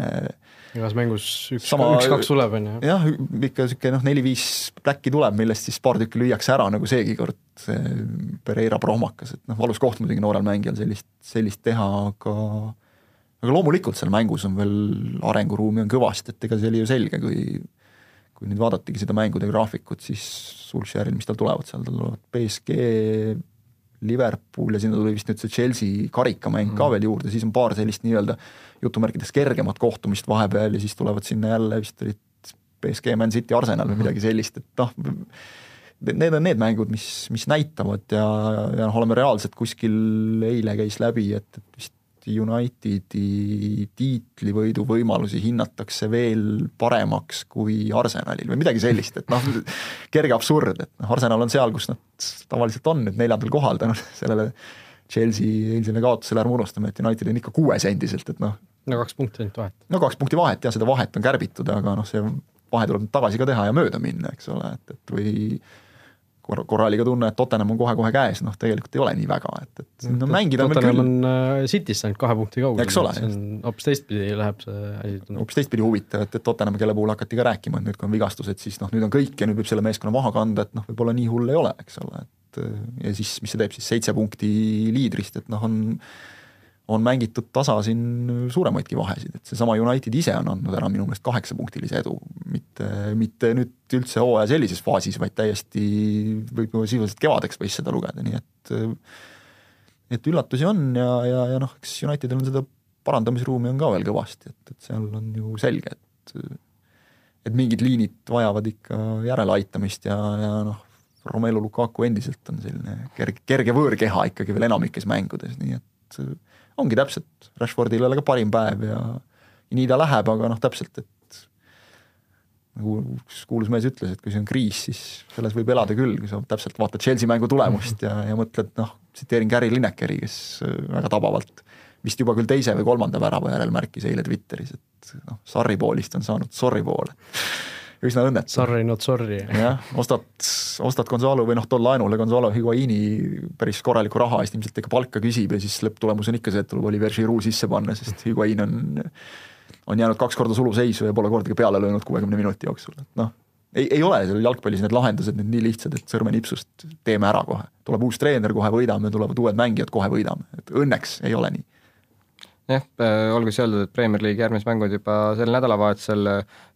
igas mängus üks, üks-kaks tuleb, on ju. jah, ikka niisugune noh, neli-viis pläkki tuleb, millest siis paar tükki lüüakse ära, nagu seegi kord, see Pereira prohmakas, et noh, valus koht muidugi noorel mängijal sellist, sellist teha, aga aga loomulikult seal mängus on veel arenguruumi on kõvasti, et ega see oli ju selge, kui kui nüüd vaadatagi seda mängude graafikut, siis Sulsheril, mis tal tulevad seal, tal tulevad BSG, Liverpool ja sinna tuli vist nüüd see Chelsea karikamäng mm. ka veel juurde, siis on paar sellist nii-öelda jutumärkides kergemat kohtumist vahepeal ja siis tulevad sinna jälle vist olid BSG, Man City, Arsenal või midagi sellist, et noh, need on need mängud, mis, mis näitavad ja, ja noh, oleme reaalselt kuskil, eile käis läbi, et, et vist Unitedi tiitlivõidu võimalusi hinnatakse veel paremaks kui Arsenalil või midagi sellist, et noh, kerge absurd, et noh, Arsenal on seal, kus nad tavaliselt on nüüd neljandal kohal tänu sellele Chelsea eilsele kaotusele, ärme unustame, et United on ikka kuues endiselt, et noh. no kaks punkti ainult vahet. no kaks punkti vahet jah, seda vahet on kärbitud, aga noh, see vahe tuleb tagasi ka teha ja mööda minna, eks ole, et, et või korra, korra oli ka tunne, et Tottenham on kohe-kohe käes, noh tegelikult ei ole nii väga, et, et no mängida on Tottenham on äh, City'st ainult kahe punkti kaugel, see on hoopis teistpidi läheb see asi. hoopis teistpidi huvitav, et, et Tottenham, kelle puhul hakati ka rääkima, et nüüd, kui on vigastused, siis noh, nüüd on kõik ja nüüd võib selle meeskonna maha kanda, et noh, võib-olla nii hull ei ole, eks ole, et ja siis, mis see teeb siis, seitse punkti liidrist, et noh, on on mängitud tasa siin suuremaidki vahesid, et seesama United ise on andnud ära minu meelest kaheksapunktilise edu, mitte, mitte nüüd üldse hooaja sellises faasis, vaid täiesti võib juba sisuliselt kevadeks võis seda lugeda, nii et et üllatusi on ja, ja, ja noh, eks Unitedil on seda parandamisruumi on ka veel kõvasti, et, et seal on ju selge, et et mingid liinid vajavad ikka järeleaitamist ja, ja noh, Romelu Lukaku endiselt on selline kerge, kerge võõrkeha ikkagi veel enamikes mängudes, nii et ongi täpselt, Rashfordil ei ole ka parim päev ja, ja nii ta läheb, aga noh, täpselt, et nagu üks kuulus mees ütles, et kui see on kriis, siis selles võib elada küll, kui sa täpselt vaatad Chelsea mängu tulemust ja, ja mõtled noh, tsiteerin Gary Linekeri, kes äh, väga tabavalt vist juba küll teise või kolmanda värava järel märkis eile Twitteris, et noh, Sarri poolist on saanud Sorry poole üsna õnnetu. Sorry not sorry. jah, ostad, ostad Gonzalo või noh, tol laenule Gonzalo Higuaini päris korraliku raha eest ilmselt ikka palka küsib ja siis lõpptulemus on ikka see, et tuleb Oliver Giroud sisse panna, sest Higuain on, on jäänud kaks korda suluseisu ja pole kordagi peale löönud kuuekümne minuti jooksul, et noh, ei, ei ole seal jalgpallis need lahendused nüüd nii lihtsad, et sõrmenipsust teeme ära kohe. tuleb uus treener, kohe võidame, tulevad uued mängijad, kohe võidame, et õnneks ei ole nii jah, äh, olgu siis öeldud, et Premier League'i järgmised mängud juba sel nädalavahetusel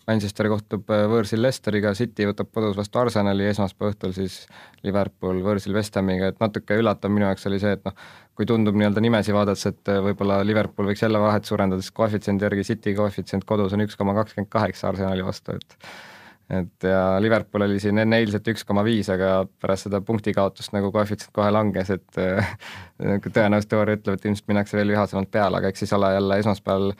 Manchester kohtub äh, võõrsil Leicesteriga, City võtab kodus vastu Arsenali, esmaspäeva õhtul siis Liverpool võõrsil West Hamiga, et natuke üllatav minu jaoks oli see, et noh, kui tundub nii-öelda nimesi vaadates, et äh, võib-olla Liverpool võiks jälle vahet suurendada, siis koefitsiendi järgi City koefitsient kodus on üks koma kakskümmend kaheksa Arsenali vastu, et et ja Liverpool oli siin enne eilset üks koma viis, aga pärast seda punktikaotust nagu koefitsient kohe langes, et äh, tõenäosusteooria ütleb, et ilmselt minnakse veel vihasemalt peale, aga eks siis ole jälle esmaspäeval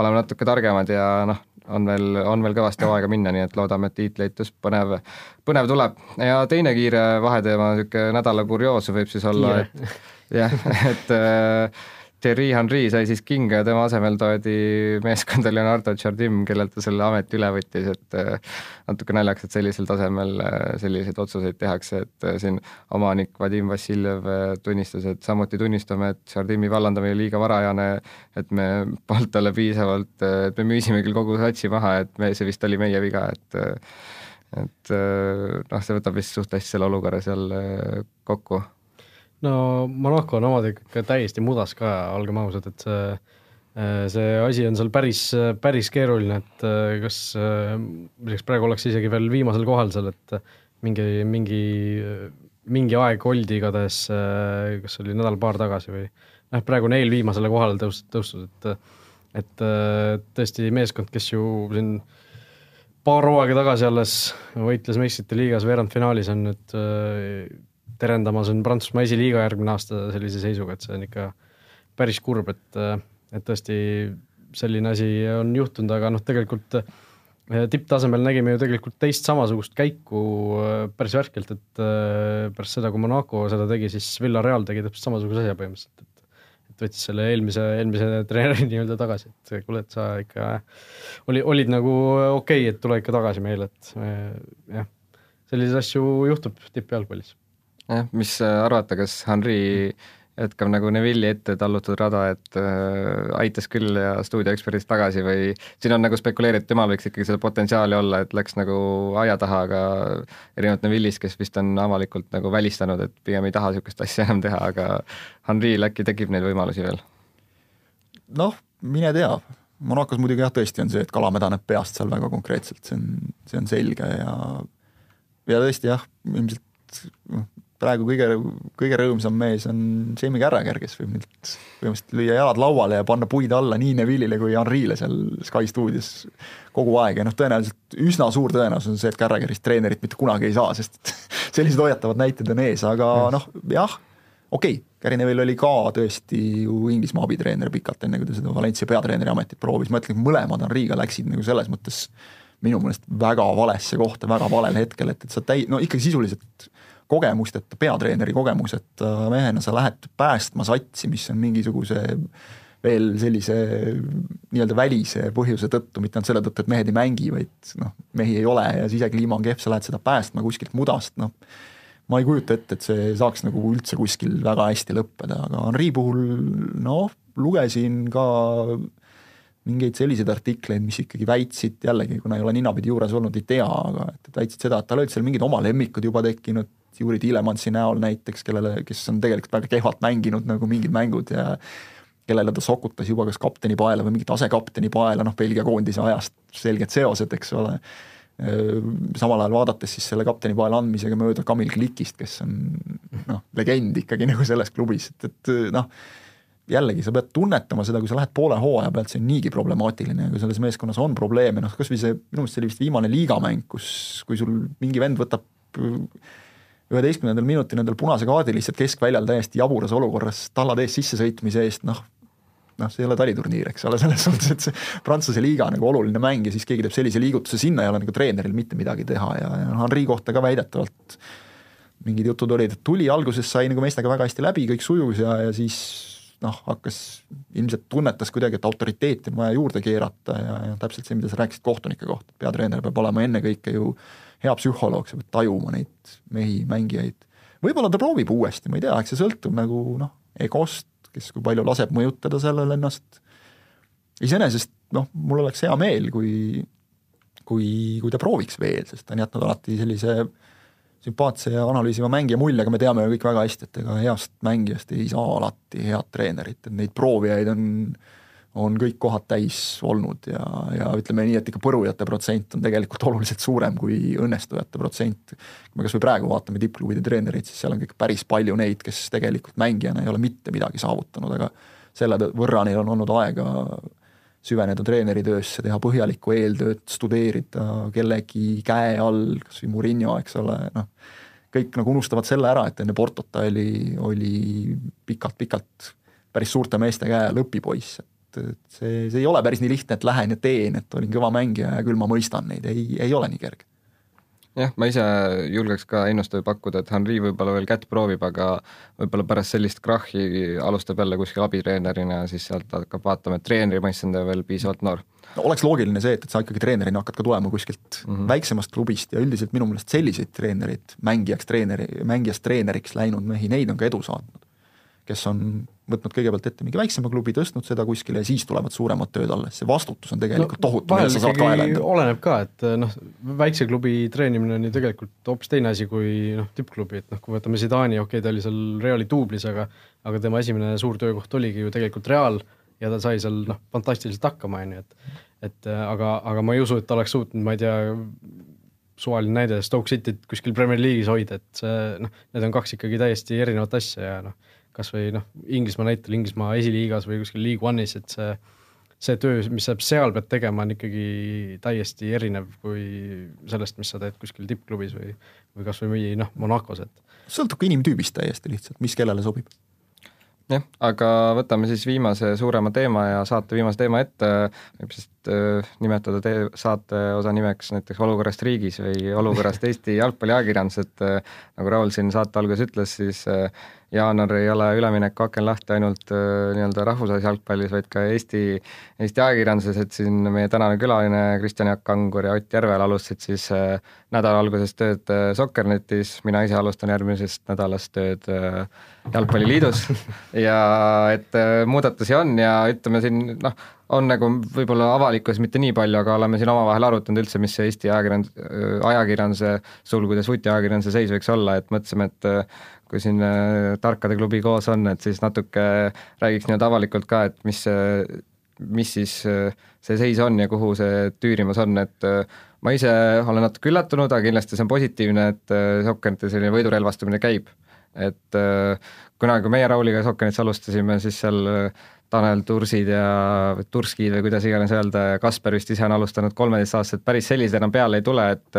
oleme natuke targemad ja noh, on veel, on veel kõvasti hooaega minna, nii et loodame, et tiitlieitus põnev, põnev tuleb. ja teine kiire vaheteema, niisugune nädala kurioosum võib siis olla, et jah, et äh, Thierry Henry sai siis kinga ja tema asemel toodi meeskonda Leonardo Jardim, kellelt ta selle ameti üle võttis, et äh, natuke naljakas, et sellisel tasemel äh, selliseid otsuseid tehakse, et äh, siin omanik Vadim Vassiljev tunnistas, et samuti tunnistame, et Jardimi vallandamine liiga varajane, et me polnud talle piisavalt, et me müüsime küll kogu satsi maha, et me, see vist oli meie viga, et et noh, see võtab vist suht hästi selle olukorra seal kokku no Monaco on omadega ikka täiesti mudas ka, olgem ausad, et see äh, see asi on seal päris, päris keeruline, et äh, kas, milleks äh, praegu ollakse isegi veel viimasel kohal seal, et mingi, mingi, mingi aeg oldi igatahes, kas oli nädal-paar tagasi või noh, praegu on eelviimasele kohale tõus-, tõustud, et et tõesti meeskond, kes ju siin paar hooaega tagasi alles võitles meistrite liigas veerandfinaalis, on nüüd terendamas on Prantsusmaa esiliiga järgmine aasta sellise seisuga, et see on ikka päris kurb, et, et tõesti selline asi on juhtunud, aga noh, tegelikult eh, tipptasemel nägime ju tegelikult teist samasugust käiku eh, päris värskelt, et eh, pärast seda, kui Monaco seda tegi, siis Villareal tegi täpselt samasuguse asja põhimõtteliselt, et et võttis selle eelmise, eelmise treeneri nii-öelda tagasi, et kuule, et sa ikka oli, olid nagu okei okay,, et tule ikka tagasi meile, et jah, selliseid asju juhtub tippjalgpallis jah, mis äh, arvata, kas Henri jätkab nagu Neville'i ette tallutud rada, et äh, aitas küll ja stuudioeksperdist tagasi või siin on nagu spekuleeritud, temal võiks ikkagi seda potentsiaali olla, et läks nagu aia taha, aga erinevalt Neville'ist, kes vist on avalikult nagu välistanud, et pigem ei taha niisugust asja enam teha, aga Henri'l äkki tekib neid võimalusi veel? noh, mine tea, Monacos muidugi jah, tõesti on see, et kala mädaneb peast seal väga konkreetselt, see on, see on selge ja ja tõesti jah, ilmselt noh, praegu kõige, kõige rõõmsam mees on Jamie Carragher, kes võib nüüd põhimõtteliselt lüüa jalad lauale ja panna puid alla nii Neville'ile kui Henri'le seal Sky stuudios kogu aeg. Ja noh, tõenäoliselt üsna suur tõenäosus on see, et Carragherist treenerit mitte kunagi ei saa, sest sellised hoiatavad näited on ees, aga noh, jah, okei okay,, Gary Neville oli ka tõesti ju Inglismaa abitreener pikalt, enne kui ta seda Valencia peatreeneri ametit proovis, ma ütlen, mõlemad Henri'ga läksid nagu selles mõttes minu meelest väga valesse kohta, väga valel hetkel, et, et sa täi-, no ikkagi sisuliselt kogemusteta, peatreeneri kogemuseta mehena sa lähed päästma satsi, mis on mingisuguse veel sellise nii-öelda välise põhjuse tõttu, mitte ainult selle tõttu, et mehed ei mängi, vaid noh, mehi ei ole ja sisekliima on kehv, sa lähed seda päästma kuskilt mudast, noh, ma ei kujuta ette, et see saaks nagu üldse kuskil väga hästi lõppeda, aga Henri puhul noh, lugesin ka mingeid selliseid artikleid, mis ikkagi väitsid, jällegi, kuna ei ole ninapidi juures olnud, ei tea, aga et väitsid seda, et tal olid seal mingid oma lemmikud juba tekkinud, Juri Tiilemansi näol näiteks, kellele, kes on tegelikult väga kehvalt mänginud nagu mingid mängud ja kellele ta sokutas juba kas kapteni paela või mingit asekapteni paela, noh, Belgia koondise ajast selged seosed, eks ole. samal ajal vaadates siis selle kapteni paela andmisega mööda Kamil Klikist, kes on noh, legend ikkagi nagu selles klubis, et, et noh, jällegi, sa pead tunnetama seda, kui sa lähed poole hooaja pealt, see on niigi problemaatiline ja kui selles meeskonnas on probleeme, noh kas või see, minu meelest see oli vist viimane liigamäng, kus, kui sul mingi vend võtab üheteistkümnendal minutil endal punase kaardi lihtsalt keskväljal täiesti jaburas olukorras tallad ees sissesõitmise eest, noh, noh, see ei ole taliturniir, eks ole, selles suhtes, et see Prantsuse liiga nagu oluline mäng ja siis keegi teeb sellise liigutuse, sinna ei ole nagu treeneril mitte midagi teha ja, ja noh, Henri kohta ka väidetavalt mingid jutud olid, et tuli, alguses sai nagu meestega väga hästi läbi, kõik sujus ja, ja siis noh, hakkas, ilmselt tunnetas kuidagi, et autoriteeti on vaja juurde keerata ja, ja täpselt see, mida sa rääkisid kohtunike kohta, peatreener peab olema ennekõike ju hea psühholoog, sa pead tajuma neid mehi, mängijaid. võib-olla ta proovib uuesti, ma ei tea, eks see sõltub nagu noh, egost, kes kui palju laseb mõjutada sellele ennast. iseenesest noh, mul oleks hea meel, kui, kui, kui ta prooviks veel, sest ta on jätnud alati sellise sümpaatse ja analüüsiva mängija mulje, aga me teame ju kõik väga hästi, et ega heast mängijast ei saa alati head treenerit, et neid proovijaid on on kõik kohad täis olnud ja, ja ütleme nii, et ikka põrujate protsent on tegelikult oluliselt suurem kui õnnestujate protsent. kui me kas või praegu vaatame tippklubide treenereid, siis seal on kõik päris palju neid, kes tegelikult mängijana ei ole mitte midagi saavutanud, aga selle võrra neil on olnud aega süveneda treeneritöösse, teha põhjalikku eeltööd, studeerida kellegi käe all, kas või Murillo, eks ole, noh, kõik nagu unustavad selle ära, et enne Portot ta oli, oli pikalt-pikalt päris suurte meeste käe all õpipoiss, et, et see, see ei ole päris nii lihtne, et lähen ja teen, et olin kõva mängija ja küll ma mõistan neid, ei, ei ole nii kerge jah, ma ise julgeks ka ennustada ja pakkuda, et Henri võib-olla veel kätt proovib, aga võib-olla pärast sellist krahhi alustab jälle kuskil abitreenerina ja siis sealt hakkab vaatama, et treeneri mõistes on ta veel piisavalt noor. no oleks loogiline see, et, et sa ikkagi treenerina hakkad ka tulema kuskilt mm -hmm. väiksemast klubist ja üldiselt minu meelest selliseid treenereid, mängijaks treeneri, mängijast treeneriks läinud mehi, neid on ka edu saatnud kes on võtnud kõigepealt ette mingi väiksema klubi, tõstnud seda kuskile ja siis tulevad suuremad tööd alles, see vastutus on tegelikult no, tohutu, millele sa saad kaela anda. oleneb ka, et noh, väikse klubi treenimine on ju tegelikult hoopis teine asi kui noh, tippklubi, et noh, kui võtame Zidani, okei okay,, ta oli seal Reali duublis, aga aga tema esimene suur töökoht oligi ju tegelikult Real ja ta sai seal noh, fantastiliselt hakkama, on ju, et et aga, aga ma ei usu, et ta oleks suutnud, ma ei tea, suvaline näide, Stoke Cityt kuskil Premier League'is hoida, et see noh, need on kaks ikkagi täiesti erinevat asja ja noh, kas või noh, Inglismaa näitel, Inglismaa esiliigas või kuskil League One'is, et see see töö, mis sa seal pead tegema, on ikkagi täiesti erinev kui sellest, mis sa teed kuskil tippklubis või või kas või noh, Monacos, et sõltub ka inimtüübist täiesti lihtsalt, mis kellele sobib. Jah, aga võtame siis viimase suurema teema ja saate viimase teema ette, võib siis äh, nimetada tee-, saate osa nimeks näiteks Olukorrast riigis või Olukorrast Eesti jalgpalliajakirjandus, et äh, nagu Raul siin saate alguses ütles, siis äh, jaanuar ei ole üleminekuaken lahti ainult nii-öelda rahvusvahelises jalgpallis, vaid ka Eesti, Eesti ajakirjanduses, et siin meie tänane külaline Kristjan Jaak Kangur ja Ott Järvel alustasid siis nädala alguses tööd Soccernetis, mina ise alustan järgmisest nädalast tööd Jalgpalliliidus. Ja et muudatusi on ja ütleme siin noh, on nagu võib-olla avalikkuses mitte nii palju, aga oleme siin omavahel arutanud üldse, mis see Eesti ajakirjand-, ajakirjanduse, sulgudes vutiajakirjanduse seis võiks olla, et mõtlesime, et kui siin äh, tarkade klubi koos on, et siis natuke räägiks nii-öelda avalikult ka, et mis mis siis äh, see seis on ja kuhu see tüürimas on, et äh, ma ise olen natuke üllatunud, aga kindlasti see on positiivne, et Sokkerite selline võidurelvastumine käib. et kunagi, kui meie Rauliga Sokkernits alustasime, siis seal Tanel Tursid ja Turskid või kuidas iganes öelda Kasper vist ise on alustanud kolmeteistaastaselt, päris sellised enam peale ei tule, et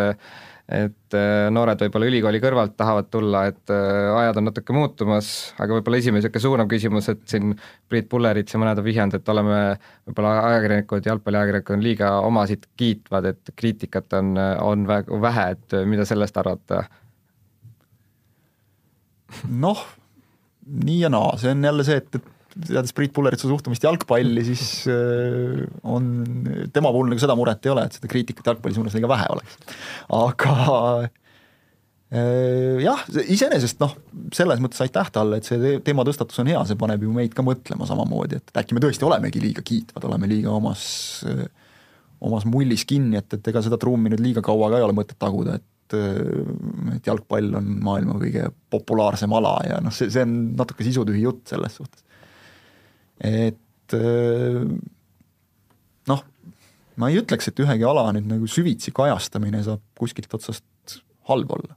et äh, noored võib-olla ülikooli kõrvalt tahavad tulla, et äh, ajad on natuke muutumas, aga võib-olla esimene niisugune suunav küsimus, et siin Priit Pullerits ja mõned on vihjanud, et oleme võib-olla ajakirjanikud, jalgpalliajakirjanikud on liiga omasid kiitvad, et kriitikat on, on vähe, et mida sellest arvate? noh, nii ja naa, see on jälle see, et, et teades Priit Pulleritsa suhtumist jalgpalli, siis äh, on, tema puhul nagu seda muret ei ole, et seda kriitikat jalgpalli suunas liiga vähe oleks. aga äh, jah, iseenesest noh, selles mõttes aitäh talle, et see teema tõstatus on hea, see paneb ju meid ka mõtlema samamoodi, et äkki me tõesti olemegi liiga kiitvad, oleme liiga omas, omas mullis kinni, et, et ega seda trummi nüüd liiga kaua ka ei ole mõtet taguda, et et jalgpall on maailma kõige populaarsem ala ja noh, see, see on natuke sisutühi jutt selles suhtes et äh, noh, ma ei ütleks, et ühegi ala nüüd nagu süvitsi kajastamine saab kuskilt otsast halb olla.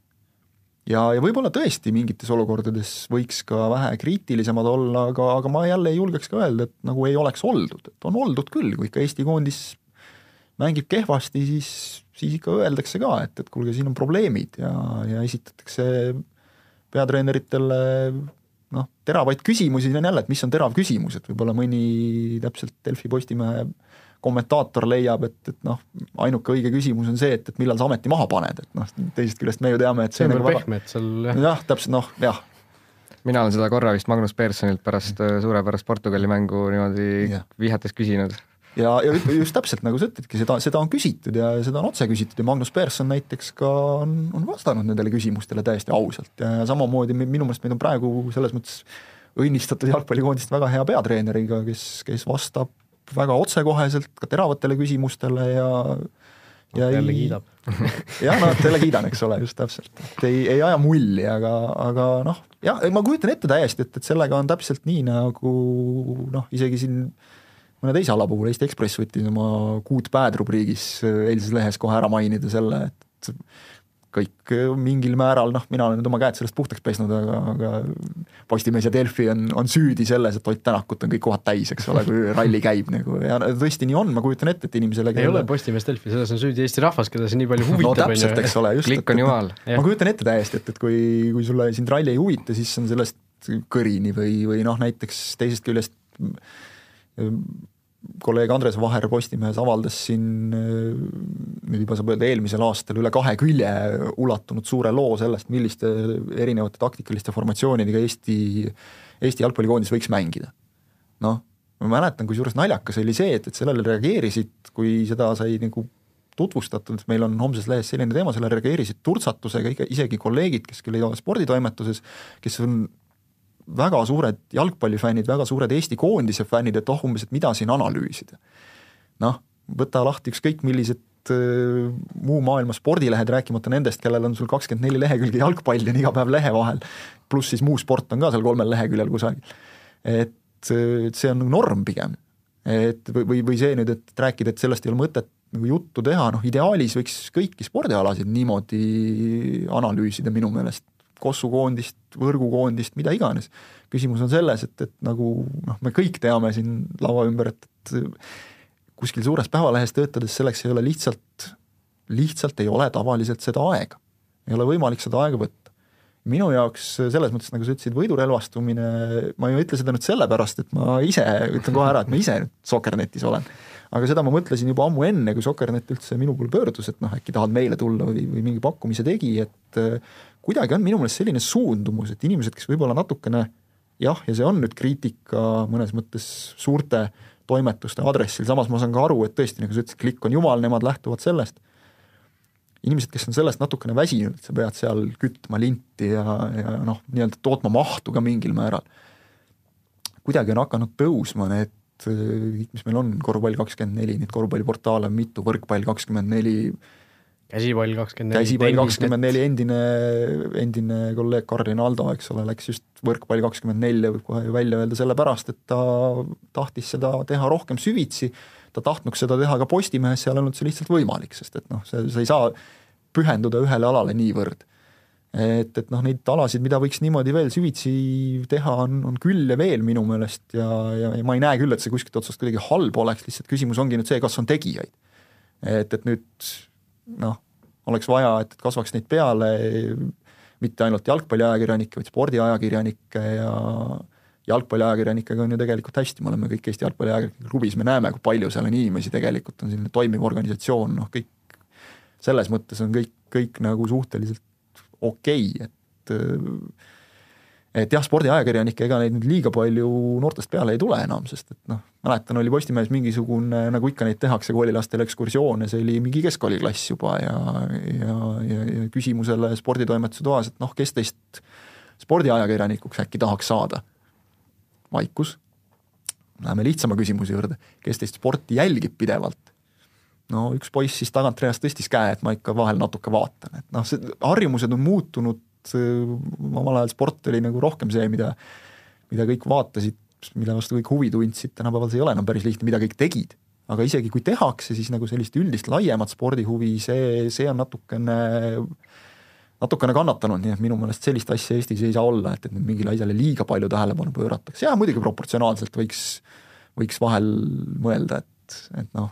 ja, ja võib-olla tõesti mingites olukordades võiks ka vähe kriitilisemad olla, aga, aga ma jälle ei julgeks ka öelda, et nagu ei oleks oldud, et on oldud küll, kui ikka Eesti koondis mängib kehvasti, siis, siis ikka öeldakse ka, et, et kuulge, siin on probleemid ja, ja esitatakse peatreeneritele noh, teravaid küsimusi on jälle, et mis on terav küsimus, et võib-olla mõni täpselt Delfi Postimehe kommentaator leiab, et, et noh, ainuke õige küsimus on see, et, et millal sa ameti maha paned, et noh, teisest küljest me ju teame, et see, see on nagu väga pehme, et seal jah, jah, täpselt noh, jah. mina olen seda korra vist Magnus Pearsonilt pärast suurepärast Portugali mängu niimoodi yeah. vihjates küsinud ja, ja just täpselt nagu sa ütledki, seda, seda on küsitud ja seda on otse küsitud ja Magnus Persson näiteks ka on, on vastanud nendele küsimustele täiesti ausalt. Ja samamoodi minu meelest meid on praegu selles mõttes õnnistatud jalgpallikoondist väga hea peatreeneriga, kes, kes vastab väga otsekoheselt ka teravatele küsimustele ja ja jälle kiidab. Jah, no jälle kiidan, eks ole, just täpselt, et ei, ei aja mulli, aga, aga noh, jah, ma kujutan ette täiesti, et, et sellega on täpselt nii, nagu noh, isegi siin mõne teise ala puhul, Eesti Ekspress võttis oma Good Bad rubriigis eilses lehes kohe ära mainida selle, et kõik mingil määral, noh, mina olen nüüd oma käed sellest puhtaks pesnud, aga, aga Postimees ja Delfi on, on süüdi selles, et Ott Tänakut on kõik kohad täis, eks ole, kui ralli käib nagu ja tõesti nii on, ma kujutan ette, et inimesele ei ole Postimees Delfi, selles on süüdi Eesti rahvas, keda see nii palju huvitab. no täpselt, eks ole, just. klikk on jumal. ma kujutan ette täiesti, et, et kui, kui sulle sind ralli ei huvita, siis on sellest kõrini või, või noh, näiteks teisest küljest kolleeg Andres Vaher Postimehes avaldas siin nüüd juba saab öelda eelmisel aastal üle kahe külje ulatunud suure loo sellest, milliste erinevate taktikaliste formatsioonidega Eesti, Eesti jalgpallikoondis võiks mängida. noh, ma mäletan, kusjuures naljakas oli see, et, et sellele reageerisid, kui seda sai nagu tutvustatud, meil on homses lehes selline teema, sellele reageerisid turtsatusega isegi kolleegid, kes küll ei ole sporditoimetuses, kes on väga suured jalgpallifännid, väga suured Eesti koondise fännid, et oh umbes, et mida siin analüüsida. noh, võta lahti ükskõik millised äh, muu maailma spordilehed, rääkimata nendest, kellel on sul kakskümmend neli lehekülge jalgpalli on iga päev lehe vahel, pluss siis muu sport on ka seal kolmel leheküljel kusagil. et, see on nagu norm pigem. et või, või, või see nüüd, et rääkida, et sellest ei ole mõtet nagu juttu teha, noh ideaalis võiks kõiki spordialasid niimoodi analüüsida minu meelest Kossu koondist, võrgukoondist, mida iganes. küsimus on selles, et, et nagu noh, me kõik teame siin laua ümber, et, et kuskil suures päevalehes töötades selleks ei ole lihtsalt, lihtsalt ei ole tavaliselt seda aega. ei ole võimalik seda aega võtta. minu jaoks selles mõttes, nagu sa ütlesid, võidurelvastumine, ma ei ütle seda nüüd sellepärast, et ma ise, ütlen kohe ära, et ma ise nüüd Sokernetis olen aga seda ma mõtlesin juba ammu enne, kui Sokernet üldse minu poole pöördus, et noh, äkki tahad meile tulla või, või mingi pakkumise tegi, et kuidagi on minu meelest selline suundumus, et inimesed, kes võib-olla natukene jah, ja see on nüüd kriitika mõnes mõttes suurte toimetuste aadressil, samas ma saan ka aru, et tõesti, nagu sa ütlesid, klikk on jumal, nemad lähtuvad sellest. inimesed, kes on sellest natukene väsinud, sa pead seal kütma linti ja, ja noh, nii-öelda tootma mahtu ka mingil määral. kuidagi on hakanud tõusma need mis meil on, korvpall kakskümmend neli, neid korvpalliportaale on mitu, võrkpall kakskümmend neli, käsipall kakskümmend neli. käsipall kakskümmend neli, endine, endine kolleeg Karin Aldo, eks ole, läks just võrkpall kakskümmend nelja, võib kohe ju välja öelda sellepärast, et ta tahtis seda teha rohkem süvitsi, ta tahtnuks seda teha ka Postimehes, seal ei olnud see lihtsalt võimalik, sest et noh, see, sa ei saa pühenduda ühele alale niivõrd. et, et noh, neid alasid, mida võiks niimoodi veel süvitsi teha, on, on küll ja veel minu meelest ja, ja, ja ma ei näe küll, et see kuskilt otsast kuidagi halb oleks, lihtsalt küsimus ongi nüüd see, kas on tegijaid. et, et nüüd noh, oleks vaja, et kasvaks neid peale mitte ainult jalgpalliajakirjanikke, vaid spordiajakirjanikke ja jalgpalliajakirjanikega on ju tegelikult hästi, me oleme kõik Eesti Jalgpalliajakirjanike klubis, me näeme, kui palju seal on inimesi, tegelikult on selline toimiv organisatsioon, noh kõik selles mõttes on kõik, kõik nagu suhteliselt okei okay,, et et jah, spordiajakirjanikke, ega neid nüüd liiga palju noortest peale ei tule enam, sest et noh, mäletan, oli Postimehes mingisugune, nagu ikka neid tehakse koolilastele ekskursioone, see oli mingi keskkooliklass juba ja, ja, ja, ja küsimusele sporditoimetuse toas, et noh, kes teist spordiajakirjanikuks äkki tahaks saada? vaikus. Läheme lihtsama küsimuse juurde, kes teist sporti jälgib pidevalt? no üks poiss siis tagantreast tõstis käe, et ma ikka vahel natuke vaatan, et noh, see harjumused on muutunud omal ajal sport oli nagu rohkem see, mida, mida kõik vaatasid, mille vastu kõik huvi tundsid, tänapäeval see ei ole enam päris lihtne, mida kõik tegid. aga isegi kui tehakse, siis nagu sellist üldist laiemat spordihuvi, see, see on natukene natukene kannatanud, nii et minu meelest sellist asja Eestis ei saa olla, et, et mingile asjale liiga palju tähelepanu pööratakse, jaa muidugi proportsionaalselt võiks, võiks vahel mõelda, et, et noh,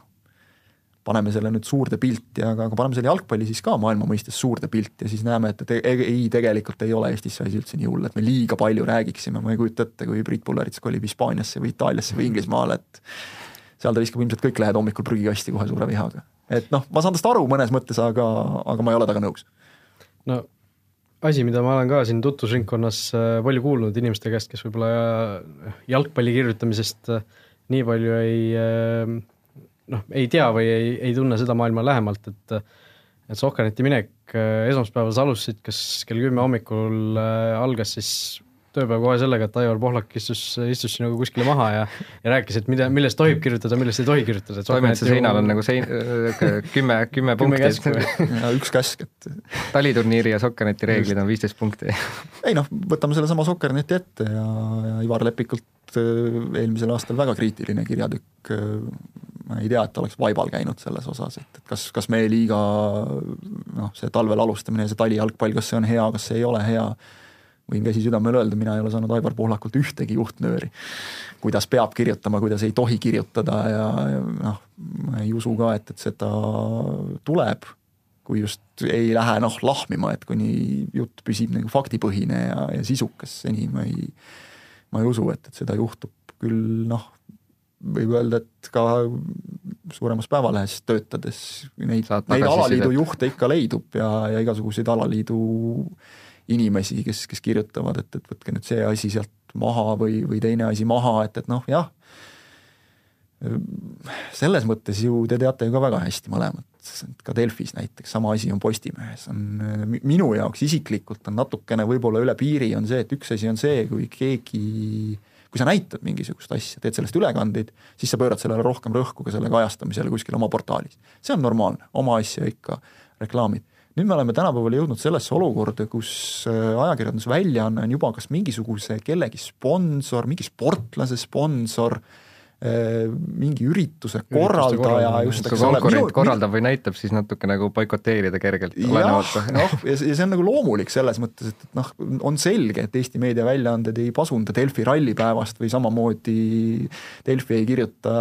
paneme selle nüüd suurde pilti, aga, aga paneme selle jalgpalli siis ka maailma mõistes suurde pilti ja siis näeme, et, et ei, tegelikult ei ole Eestis see asi üldse nii hull, et me liiga palju räägiksime, ma ei kujuta ette, kui Priit Pullerits kolib Hispaaniasse või Itaaliasse või Inglismaale, et seal ta viskab ilmselt kõik lehed hommikul prügikasti kohe suure vihaga. et noh, ma saan tast aru mõnes mõttes, aga, aga ma ei ole temaga nõus. no asi, mida ma olen ka siin tutvusringkonnas äh, palju kuulnud inimeste käest, kes võib-olla äh, jalgpalli kirjutamisest äh, nii palju ei noh, ei tea või ei, ei tunne seda maailma lähemalt, et et Sokkerneti minek esmaspäeval sa alustasid, kas kell kümme hommikul äh, algas siis tööpäev kohe sellega, et Aivar Pohlak istus, istus sinuga kuskile maha ja ja rääkis, et mida, millest tohib kirjutada, millest ei tohi kirjutada. toimetuse seinal on nagu sein-, kümme, kümme punkti. üks käsk, et taliturniiri ja Sokkerneti reeglid on viisteist punkti. ei noh, võtame sellesama Sokkerneti ette ja, ja Ivar Lepikult äh, eelmisel aastal väga kriitiline kirjatükk ma ei tea, et oleks vaibal käinud selles osas, et, et kas, kas meie liiga noh, see talvel alustamine ja see talijalgpall, kas see on hea, kas see ei ole hea, võin käsi südamel öelda, mina ei ole saanud Aivar Pohlakult ühtegi juhtnööri. kuidas peab kirjutama, kuidas ei tohi kirjutada ja, ja noh, ma ei usu ka, et, et seda tuleb, kui just ei lähe noh, lahmima, et kuni jutt püsib nagu faktipõhine ja, ja sisukas, seni ma ei, ma ei usu, et, et seda juhtub, küll noh, võib öelda, et ka suuremas päevalehes töötades neid, neid alaliidu juhte ikka leidub ja, ja igasuguseid alaliidu inimesi, kes, kes kirjutavad, et, et võtke nüüd see asi sealt maha või, või teine asi maha, et, et noh, jah, selles mõttes ju te teate ju ka väga hästi mõlemat, ka Delfis näiteks sama asi on Postimehes, on minu jaoks isiklikult on natukene võib-olla üle piiri, on see, et üks asi on see, kui keegi kui sa näitad mingisugust asja, teed sellest ülekandeid, siis sa pöörad sellele rohkem rõhku ka selle kajastamisele kuskil oma portaalis. see on normaalne, oma asja ikka reklaamid. Nüüd me oleme tänapäeval jõudnud sellesse olukorda, kus äh, ajakirjandusväljaanne on juba kas mingisuguse kellegi sponsor, mingi sportlase sponsor Äh, mingi ürituse korraldaja just, eks ole. konkurent korraldab või näitab, siis natuke nagu boikoteerida kergelt. jah, noh, ja see on nagu loomulik selles mõttes, et, et noh, on selge, et Eesti meediaväljaanded ei pasunda Delfi rallipäevast või samamoodi Delfi ei kirjuta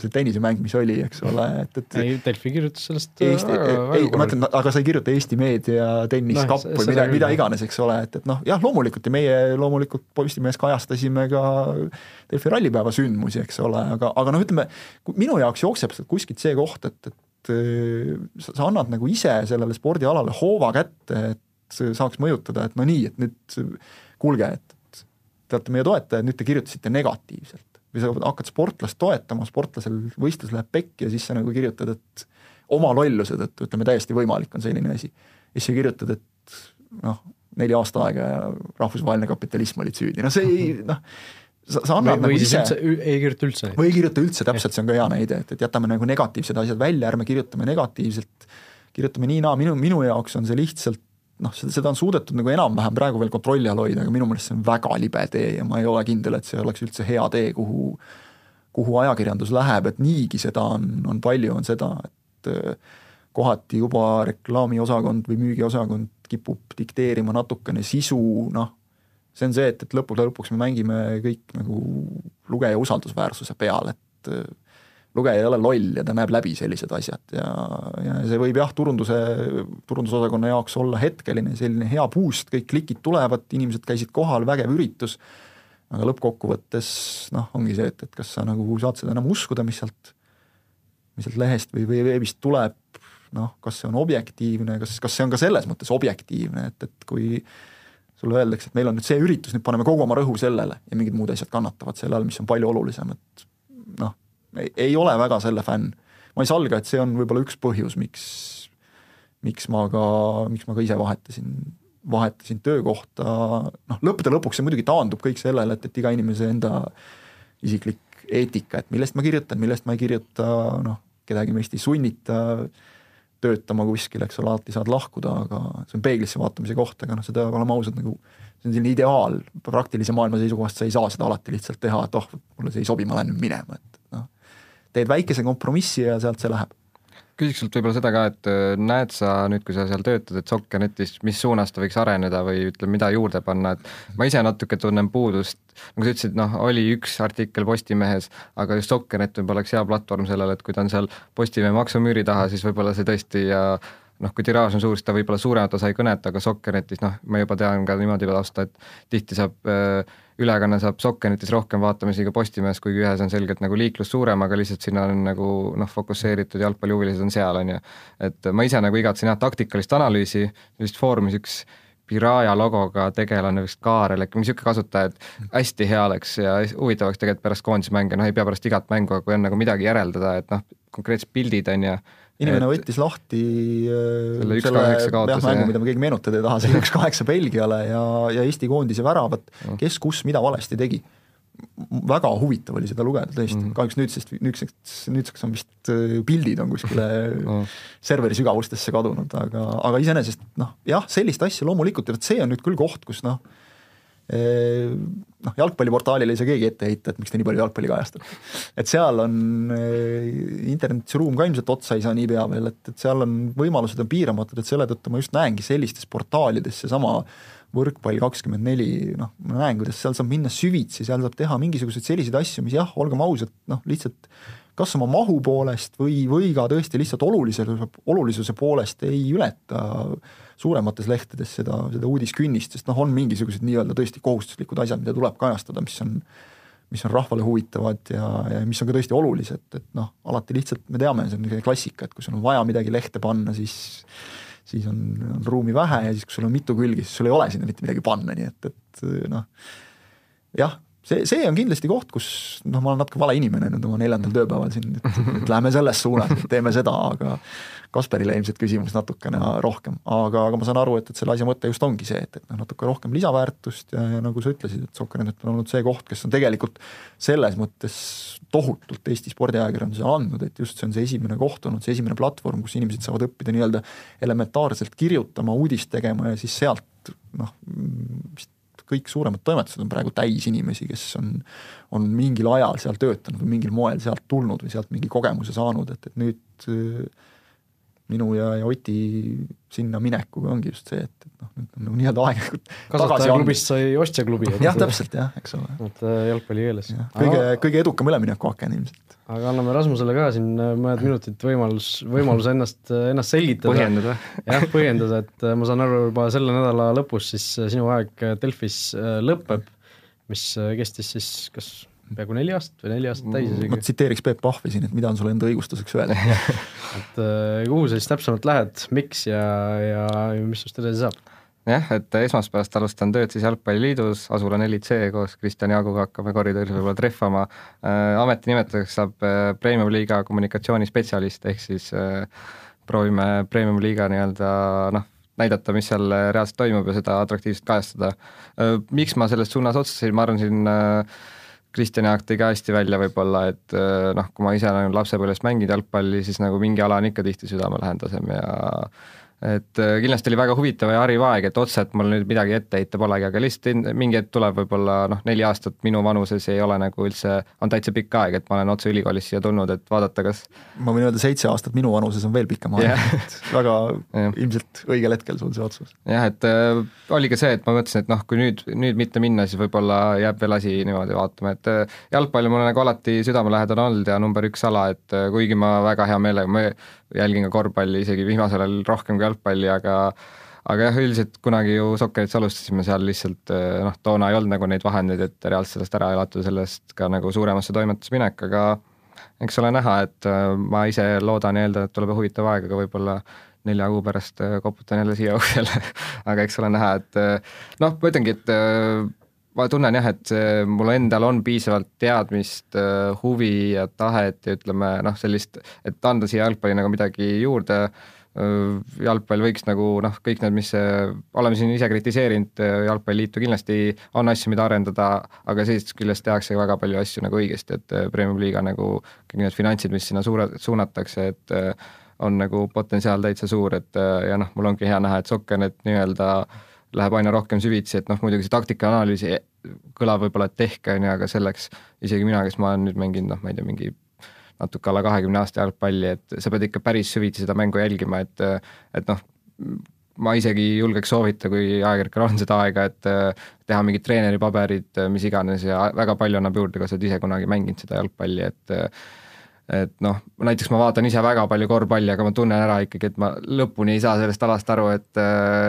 see tennisemäng, mis oli, eks ole, et, et ei, Delfi kirjutas sellest Eesti, ei, ma ütlen, aga sa ei kirjuta Eesti meedia tenniskapp no, või mida, mida iganes, eks ole, et, et noh, jah, loomulikult ja meie loomulikult Postimehes kajastasime ka Delfi rallipäeva sündmusi, eks ole, aga, aga noh, ütleme minu jaoks jookseb sealt kuskilt see koht, et, et äh, sa annad nagu ise sellele spordialale hoova kätte, et saaks mõjutada, et no nii, et nüüd kuulge, et, et te olete meie toetajad, nüüd te kirjutasite negatiivselt. või sa hakkad sportlast toetama, sportlasel võistlus läheb pekki ja siis sa nagu kirjutad, et oma lolluse tõttu, ütleme täiesti võimalik on selline asi. ja siis sa kirjutad, et noh, neli aasta aega ja rahvusvaheline kapitalism olid süüdi, no see ei noh sa, sa annad või, nagu ise ei kirjuta üldse. või ei kirjuta üldse, täpselt, see on ka hea näide, et, et jätame nagu negatiivsed asjad välja, ärme kirjutame negatiivselt, kirjutame nii-naa, minu, minu jaoks on see lihtsalt noh, seda on suudetud nagu enam-vähem praegu veel kontrolli all hoida, aga minu meelest see on väga libe tee ja ma ei ole kindel, et see oleks üldse hea tee, kuhu, kuhu ajakirjandus läheb, et niigi seda on, on palju, on seda, et äh, kohati juba reklaamiosakond või müügiosakond kipub dikteerima natukene sisu, noh, see on see, et, et lõppude lõpuks me mängime kõik nagu lugeja usaldusväärsuse peal, et äh, lugeja ei ole loll ja ta näeb läbi sellised asjad ja, ja see võib jah, turunduse, turundusosakonna jaoks olla hetkeline selline hea boost, kõik klikid tulevad, inimesed käisid kohal, vägev üritus, aga lõppkokkuvõttes noh, ongi see, et, et kas sa nagu saad seda enam uskuda, mis sealt, mis sealt lehest või, või veebist tuleb, noh, kas see on objektiivne, kas, kas see on ka selles mõttes objektiivne, et, et kui sulle öeldakse, et meil on nüüd see üritus, nüüd paneme kogu oma rõhu sellele ja mingid muud asjad kannatavad selle all, mis on palju olulisem, et noh, ei ole väga selle fänn. ma ei salga, et see on võib-olla üks põhjus, miks, miks ma ka, miks ma ka ise vahetasin, vahetasin töökohta, noh, lõppude lõpuks see muidugi taandub kõik sellele, et, et iga inimese enda isiklik eetika, et millest ma kirjutan, millest ma ei kirjuta, noh, kedagi meist ei sunnita äh, töötama kuskil, eks ole, alati saad lahkuda, aga see on peeglisse vaatamise koht, aga noh, seda oleme ausad, nagu see on selline ideaal, praktilise maailma seisukohast sa ei saa seda alati lihtsalt teha, et oh, mulle see ei sobi, ma lähen nüüd minema, et noh, teed väikese kompromissi ja sealt see läheb küsiks sult võib-olla seda ka, et äh, näed sa nüüd, kui sa seal töötad, et Sokkernetis, mis suunas ta võiks areneda või ütleme, mida juurde panna, et ma ise natuke tunnen puudust, nagu sa ütlesid, noh, oli üks artikkel Postimehes, aga just Sokkernet võib-olla oleks hea platvorm sellele, et kui ta on seal Postimehe maksumüüri taha, siis võib-olla see tõesti ja noh, kui tiraaž on suur, siis ta võib-olla suuremat osa ei kõneta, aga Sokkernetis noh, ma juba tean ka niimoodi lasta, et tihti saab äh, ülekanne saab Sokkenitis rohkem vaatamisi kui Postimehes, kuigi ühes on selgelt nagu liiklus suurem, aga lihtsalt sinna on nagu noh, fokusseeritud jalgpallihuvilised on seal, on ju. et ma ise nagu igatsen jah, taktikalist analüüsi, vist Foorumis üks Piraja logoga tegelane vist Kaarel, äkki mingi niisugune kasutaja, et hästi hea oleks ja huvitav oleks tegelikult pärast koondismänge, noh ei pea pärast igat mängu, aga kui on nagu midagi järeldada, et noh, konkreetsed pildid on ju, inimene võttis lahti äh, Selle üks kaheksa kaotuse, jah, mida me keegi meenutada ei taha, see üks kaheksa Belgiale ja, ja Eesti koondise väravat, Mm. kes kus mida valesti tegi. väga huvitav oli seda lugeda tõesti mm., kahjuks nüüdsest, nüüdseks, nüüdseks on vist äh, pildid on kuskile no, serveri sügavustesse kadunud, aga, aga iseenesest noh, jah, sellist asja loomulikult ja vot see on nüüd küll koht, kus noh, noh, jalgpalliportaalile ei saa keegi ette heita, et miks ta nii palju jalgpalli kajastab. et seal on eh, internetiruum ka ilmselt otsa ei saa niipea veel, et, et seal on võimalused on piiramatud, et selle tõttu ma just näengi sellistes portaalides seesama võrkpall kakskümmend neli, noh, ma näen, kuidas seal saab minna süvitsi, seal saab teha mingisuguseid selliseid asju, mis jah, olgem ausad, noh, lihtsalt kas oma mahu poolest või, või ka tõesti lihtsalt olulisuse, olulisuse poolest ei ületa suuremates lehtedes seda, seda uudiskünnist, sest noh, on mingisugused nii-öelda tõesti kohustuslikud asjad, mida tuleb kajastada, mis on mis on rahvale huvitavad ja, ja mis on ka tõesti olulised, et noh, alati lihtsalt me teame, see on niisugune klassika, et kui sul on vaja midagi lehte panna, siis siis on, on ruumi vähe ja siis, kui sul on mitu külge, siis sul ei ole sinna mitte midagi panna, nii et, et noh, jah, see, see on kindlasti koht, kus noh, ma olen natuke vale inimene nüüd oma neljandal tööpäeval siin, et, et lähme selles suunas, teeme seda, aga Kasparile ilmselt küsimus natukene rohkem, aga, aga ma saan aru, et, et selle asja mõte just ongi see, et, et noh, natuke rohkem lisaväärtust ja, ja nagu sa ütlesid, et Sokkernet on olnud see koht, kes on tegelikult selles mõttes tohutult Eesti spordiajakirjandusele andnud, et just see on see esimene koht olnud, see esimene platvorm, kus inimesed saavad õppida nii-öelda elementaarselt kirjutama, uudist tegema ja siis sealt noh, vist kõik suuremad toimetused on praegu täis inimesi, kes on, on mingil ajal seal töötanud või mingil moel sealt tulnud või sealt mingi kogemuse saanud, et, et nüüd minu ja, ja Oti sinna minekuga ongi just see, et, et noh, nüüd on nagu nii-öelda aeg kasvatajaklubist sai ostjaklubi. jah, täpselt jah, eks ole. et äh, jalgpalli keeles. kõige, kõige edukam üleminekuaken ilmselt. aga anname Rasmusele ka siin äh, mõned minutid võimalus, võimaluse ennast, äh, ennast selgitada. põhjendada. jah, põhjendada, et ma saan aru, juba selle nädala lõpus siis sinu aeg Delfis lõpeb, mis kestis siis kas peaaegu neli aastat või neli aastat täis ma isegi. tsiteeriks Peep Pahvi siin, et mida on sulle enda õigustuseks öelda et äh, kuhu sa siis täpsemalt lähed, miks ja, ja mis sinust edasi saab? jah, et esmaspäevast alustan tööd siis Jalgpalliliidus, Asula neli C koos Kristjan Jaaguga hakkame koridoris võib-olla trehvama äh,. ametinimetuseks saab äh, Premium-liiga kommunikatsioonispetsialist, ehk siis proovime Premium-liiga nii-öelda noh, näidata, mis seal reaalselt toimub ja seda atraktiivselt kajastada miks ma selles suunas otsustasin, ma arvan, siin äh, Kristjan Jaak tõi ka hästi välja võib-olla, et äh, noh, kui ma ise olen lapsepõlvest mänginud jalgpalli, siis nagu mingi ala on ikka tihti südamelähedasem ja et äh, kindlasti oli väga huvitav ja hariv aeg, et otse, et mul nüüd midagi ette heita polegi, aga lihtsalt in- mingi hetk tuleb võib-olla noh, neli aastat minu vanuses ei ole nagu üldse, on täitsa pikk aeg, et ma olen otse ülikoolist siia tulnud, et vaadata, kas ma võin öelda, seitse aastat minu vanuses on veel pikem aeg yeah. väga Jah. ilmselt õigel hetkel sul see otsus. jah, et äh, oli ka see, et ma mõtlesin, et noh, kui nüüd, nüüd mitte minna, siis võib-olla jääb veel asi niimoodi vaatama, et äh, jalgpall on mulle nagu alati südamelähedane olnud ja number üks ala, et äh, kuigi ma väga hea meelega, ma jälgin ka korvpalli isegi viimasel ajal rohkem kui jalgpalli, aga aga jah, üldiselt kunagi ju Sokkeris alustasime seal lihtsalt äh, noh, toona ei olnud nagu neid vahendeid, et reaalselt sellest ära elada, sellest ka nagu suuremasse toimetusse minek, aga eks ole näha, et äh, ma ise loodan ja eeldan, et tuleb huvitav aeg, aga võib-olla nelja kuu pärast äh, koputan jälle siia uksele. Aga eks ole näha, et noh, ma ütlengi, et ma tunnen jah, et mul endal on piisavalt teadmist, huvi ja tahet ja ütleme noh, sellist, et anda siia jalgpalli nagu midagi juurde, jalgpall võiks nagu noh, kõik need, mis oleme siin ise kritiseerinud Jalgpalliliitu, kindlasti on asju, mida arendada, aga teisest küljest tehakse väga palju asju nagu õigesti, et Premium-liiga nagu kõik need finantsid, mis sinna suure, suunatakse, et on nagu potentsiaal täitsa suur, et ja noh, mul ongi hea näha, et Sokkernet nii-öelda läheb aina rohkem süvitsi, et noh, muidugi see taktikaanalüüsi kõlab võib-olla, et tehke, on ju, aga selleks isegi mina, kes ma olen nüüd mänginud, noh, ma ei tea, mingi natuke alla kahekümne aasta jalgpalli, et sa pead ikka päris süvitsi seda mängu jälgima, et et noh, ma isegi julgeks soovita, kui ajakirjanikul on seda aega, et teha mingid treeneripaberid, mis iganes ja väga palju annab juurde, kui sa oled ise kunagi mänginud seda jalgpalli, et et noh, näiteks ma vaatan ise väga palju korvpalli, aga ma tunnen ära ikkagi, et ma lõpuni ei saa sellest alast aru, et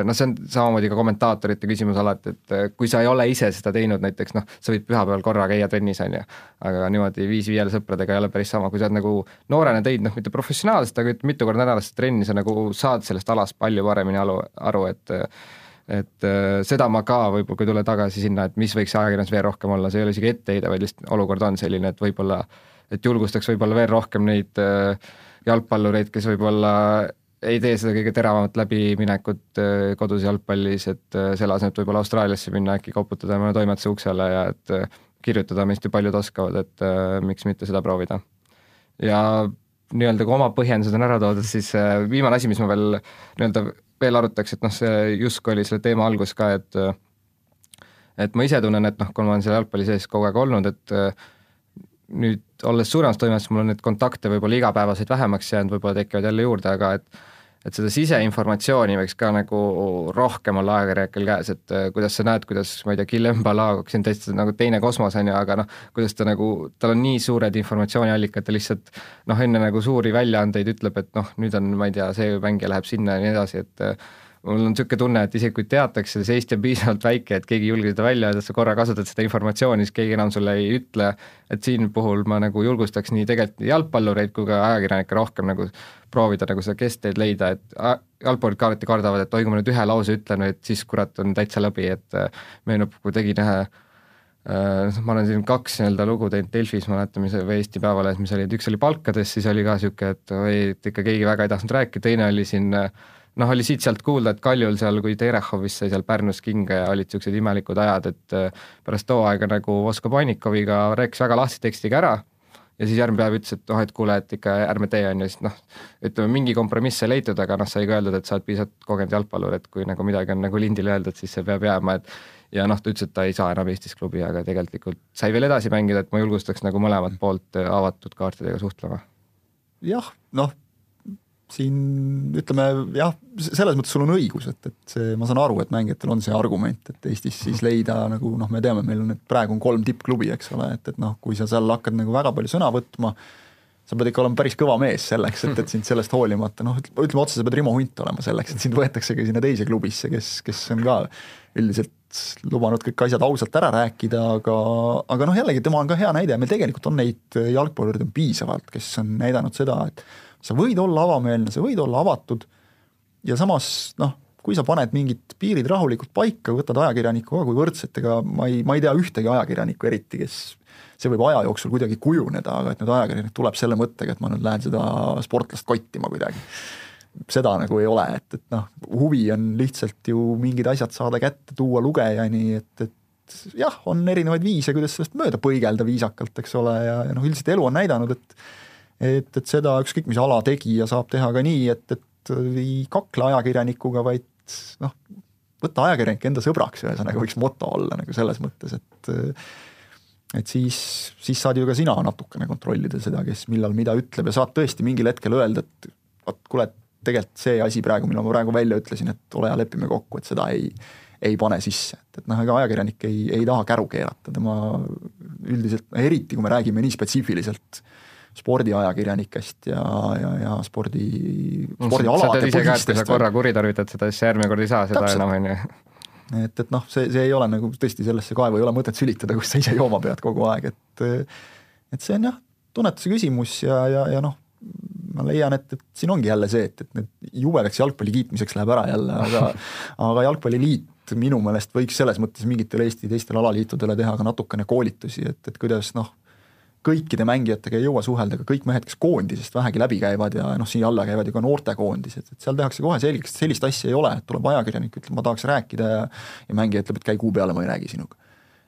noh, see on samamoodi ka kommentaatorite küsimus alati, et kui sa ei ole ise seda teinud, näiteks noh, sa võid pühapäeval korra käia trennis, on ju, aga niimoodi viis viiele sõpradega ei ole päris sama, kui sa oled nagu noorena teinud, noh, mitte professionaalselt, aga mitu korda nädalas trenni, sa nagu saad sellest alast palju paremini aru, aru, et et seda ma ka võib-olla, kui tulla tagasi sinna, et mis võiks ajakirjanduses veel rohkem olla, see ei ole isegi etteheide, vaid lihtsalt olukord on selline, et võib-olla äh, et julgustaks võib-olla veel rohkem neid äh, jalgpallureid, kes võib-olla ei tee seda kõige teravamat läbiminekut äh, kodus jalgpallis, et äh, selle asemel, et võib-olla Austraaliasse minna, äkki koputada mõne toimetuse uksele ja et kirjutada, mis ju paljud oskavad, et miks mitte seda proovida. ja nii-öelda kui oma põhjendused on ära toodud, siis viimane asi, mis ma veel nii-öelda veel arutaks, et noh, see Jusk oli selle teema algus ka, et et ma ise tunnen, et noh, kui ma olen seal jalgpalli sees kogu aeg olnud, et nüüd olles suuremas toimetuses, mul on neid kontakte võib-olla igapäevaseid vähemaks jäänud, võib-olla tekivad jälle juurde, aga et et seda siseinformatsiooni võiks ka nagu rohkem olla ajakirjanikel käes, et äh, kuidas sa näed, kuidas ma ei tea, Guillem Balago, kes on täitsa nagu teine kosmos, on ju, aga noh, kuidas ta nagu, tal on nii suured informatsiooniallikad, ta lihtsalt noh, enne nagu suuri väljaandeid ütleb, et noh, nüüd on, ma ei tea, see mängija läheb sinna ja nii edasi, et äh, mul on niisugune tunne, et isegi kui teatakse, siis Eesti on piisavalt väike, et keegi ei julge seda välja öelda, sa korra kasutad seda informatsiooni, siis keegi enam sulle ei ütle, et siin puhul ma nagu julgustaks nii tegelikult jalgpallureid kui ka ajakirjanikke rohkem nagu proovida nagu seda keskteed leida, et jalgpallurid ka alati kardavad, et oi, kui ma nüüd ühe lause ütlen, et siis kurat, on täitsa läbi, et äh, meenub, kui tegin ühe äh, ma olen siin kaks nii-öelda lugu teinud Delfis, ma mäletan, mis või Eesti Päevalehes, mis olid, üks oli palkades, siis oli ka niisugune, et oi, et ikka keegi väga ei tahtnud rääkida, teine oli siin äh, noh, oli siit-sealt kuulda, et Kaljul seal, kui Terehovist sai seal Pärnus kinga ja olid niisugused imelikud ajad, et äh, pärast too aega nagu Vosko Pannikoviga rääkis väga lahti tekstiga ära ja siis järgmine päev ütles, et noh, et kuule, et ikka ärme tee, on ju, siis noh, ütleme mingi kompromiss sai leitud, aga noh, sai ka öeldud, et sa oled piisavalt kogenud jalgpallur, et kui nagu midagi on nagu lindile öeldud, siis see peab jääma, et ja noh, ta ütles, et ta ei saa enam Eestis klubi, aga tegelikult sai veel edasi mängida, et ma julgustaks nagu mõlemat poolt avatud kaartidega suhtlema. jah, noh siin ütleme jah, selles mõttes sul on õigus, et, et see, ma saan aru, et mängijatel on see argument, et Eestis siis leida nagu noh, me teame, meil on nüüd praegu on kolm tippklubi, eks ole, et, et noh, kui sa seal hakkad nagu väga palju sõna võtma, sa pead ikka olema päris kõva mees selleks, et, et sind sellest hoolimata noh, ütleme otse, sa pead Rimo Hunt olema selleks, et sind võetaksegi sinna teise klubisse, kes, kes on ka üldiselt lubanud kõik asjad ausalt ära rääkida, aga, aga noh, jällegi tema on ka hea näide, meil tegelikult on neid jalgpallureid on piisavalt, kes on näidanud seda, et sa võid olla avameelne, sa võid olla avatud ja samas noh, kui sa paned mingid piirid rahulikult paika, võtad ajakirjaniku ka kui võrdset, ega ma ei, ma ei tea ühtegi ajakirjanikku eriti, kes see võib aja jooksul kuidagi kujuneda, aga et nüüd ajakirjanik tuleb selle mõttega, et ma nüüd lähen seda sportlast kottima kuidagi. seda nagu ei ole, et, et noh, huvi on lihtsalt ju mingid asjad saada kätte, tuua lugejani, et, et jah, on erinevaid viise, kuidas sellest mööda põigelda viisakalt, eks ole, ja, ja noh, üldiselt elu on näidanud, et et, et seda ükskõik mis ala tegija saab teha ka nii, et, et ei kakle ajakirjanikuga, vaid noh, võtta ajakirjanik enda sõbraks, ühesõnaga võiks moto olla nagu selles mõttes, et et siis, siis saad ju ka sina natukene kontrollida seda, kes millal mida ütleb ja saad tõesti mingil hetkel öelda, et vot kuule, tegelikult see asi praegu, mille ma praegu välja ütlesin, et ole hea, lepime kokku, et seda ei, ei pane sisse, et, et noh, ega ajakirjanik ei, ei taha käru keerata, tema üldiselt, eriti kui me räägime nii spetsiifiliselt äh, spordiajakirjanikest ja, ja, ja spordi, spordialade sa korra kuritarvitad seda, siis järgmine kord ei saa seda Täpselt. enam, on ju. et, et noh, see, see ei ole nagu tõesti sellesse kaevu ei ole mõtet sülitada, kus sa ise jooma pead kogu aeg, et et see on jah, tunnetuse küsimus ja, ja, ja noh, ma leian, et, et siin ongi jälle see, et, et need jubedaks jalgpalli kiitmiseks läheb ära jälle, aga aga Jalgpalliliit minu meelest võiks selles mõttes mingitele Eesti teistele alaliitudele teha ka natukene koolitusi, et, et kuidas noh, kõikide mängijatega ei jõua suhelda, aga kõik mehed, kes koondisest vähegi läbi käivad ja noh, siia alla käivad ju ka noortekoondised, et seal tehakse kohe selgeks, et sellist asja ei ole, et tuleb ajakirjanik, ütleb, ma tahaks rääkida ja ja mängija ütleb, et käi kuu peale, ma ei räägi sinuga.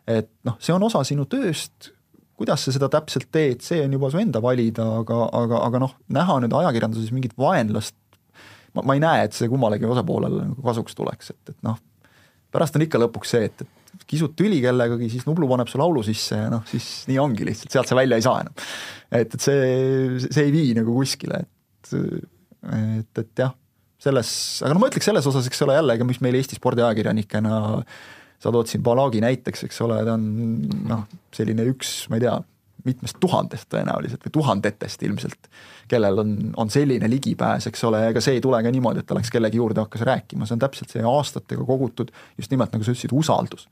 et noh, see on osa sinu tööst, kuidas sa seda täpselt teed, see on juba su enda valida, aga, aga, aga noh, näha nüüd ajakirjanduses mingit vaenlast, ma, ma ei näe, et see kummalegi osapoolele nagu kasuks tuleks, et, et noh, pärast on ikka lõpuks see, et, et kisud tüli kellegagi, siis Nublu paneb su laulu sisse ja noh, siis nii ongi lihtsalt, sealt sa välja ei saa enam. et, et see, see ei vii nagu kuskile, et, et, et jah, selles, aga no ma ütleks selles osas, eks ole, jällegi, mis meil Eesti spordiajakirjanikena sa tood siin Balagi näiteks, eks ole, ta on noh, selline üks, ma ei tea, mitmest tuhandest tõenäoliselt või tuhandetest ilmselt, kellel on, on selline ligipääs, eks ole, ega see ei tule ka niimoodi, et ta läks kellegi juurde, hakkas rääkima, see on täpselt see aastatega kogutud just nimelt, nagu sa ütlesid, usaldus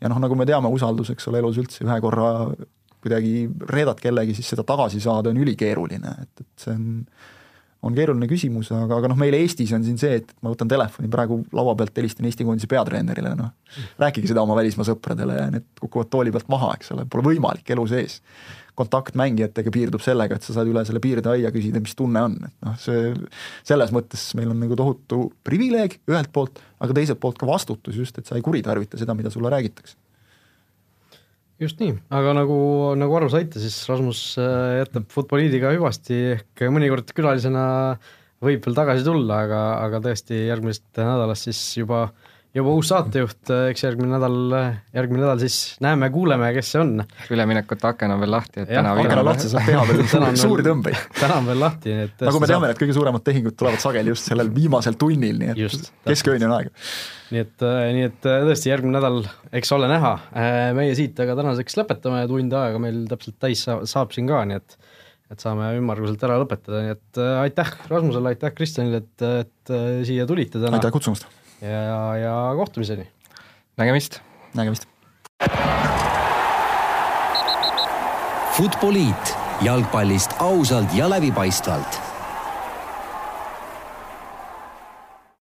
ja noh, nagu me teame, usaldus, eks ole, elus üldse ühe korra kuidagi reedad kellegi, siis seda tagasi saada on ülikeeruline, et, et see on on keeruline küsimus, aga, aga noh, meil Eestis on siin see, et ma võtan telefoni praegu laua pealt, helistan Eesti koondise peatreenerile, noh, rääkige seda oma välismaa sõpradele ja need kukuvad tooli pealt maha, eks ole, pole võimalik elu sees. kontakt mängijatega piirdub sellega, et sa saad üle selle piirdeaia küsida, mis tunne on, et noh, see, selles mõttes meil on nagu tohutu privileeg ühelt poolt, aga teiselt poolt ka vastutus just, et sa ei kuritarvita seda, mida sulle räägitakse just nii, aga nagu, nagu aru saite, siis Rasmus äh, jätab Futboliidiga hüvasti, ehk mõnikord külalisena võib veel tagasi tulla, aga, aga tõesti järgmisest nädalast siis juba, juba uus saatejuht, eks järgmine nädal, järgmine nädal siis näeme-kuuleme, kes see on. üleminekute aken on veel lahti, et täna aken on lahti, saab teha Täna on veel suuri tõmbeid. täna on veel lahti, nii et nagu me teame, need kõige suuremad tehingud tulevad sageli just sellel viimasel tunnil, nii Just, et keskööni on aega. nii et, nii et tõesti, järgmine nädal, eks ole näha. meie siit aga tänaseks lõpetame, tund aega meil täpselt täis saab, saab siin ka, nii et et saame ümmarguselt ära lõpetada, nii et äh, aitäh Rasmusele, aitäh Kristjanile, et, et äh, siia tulite täna aitäh kutsumast, ja, ja kohtumiseni! nägemist! nägemist! Futboliit jalgpallist ausalt ja läbipaistvalt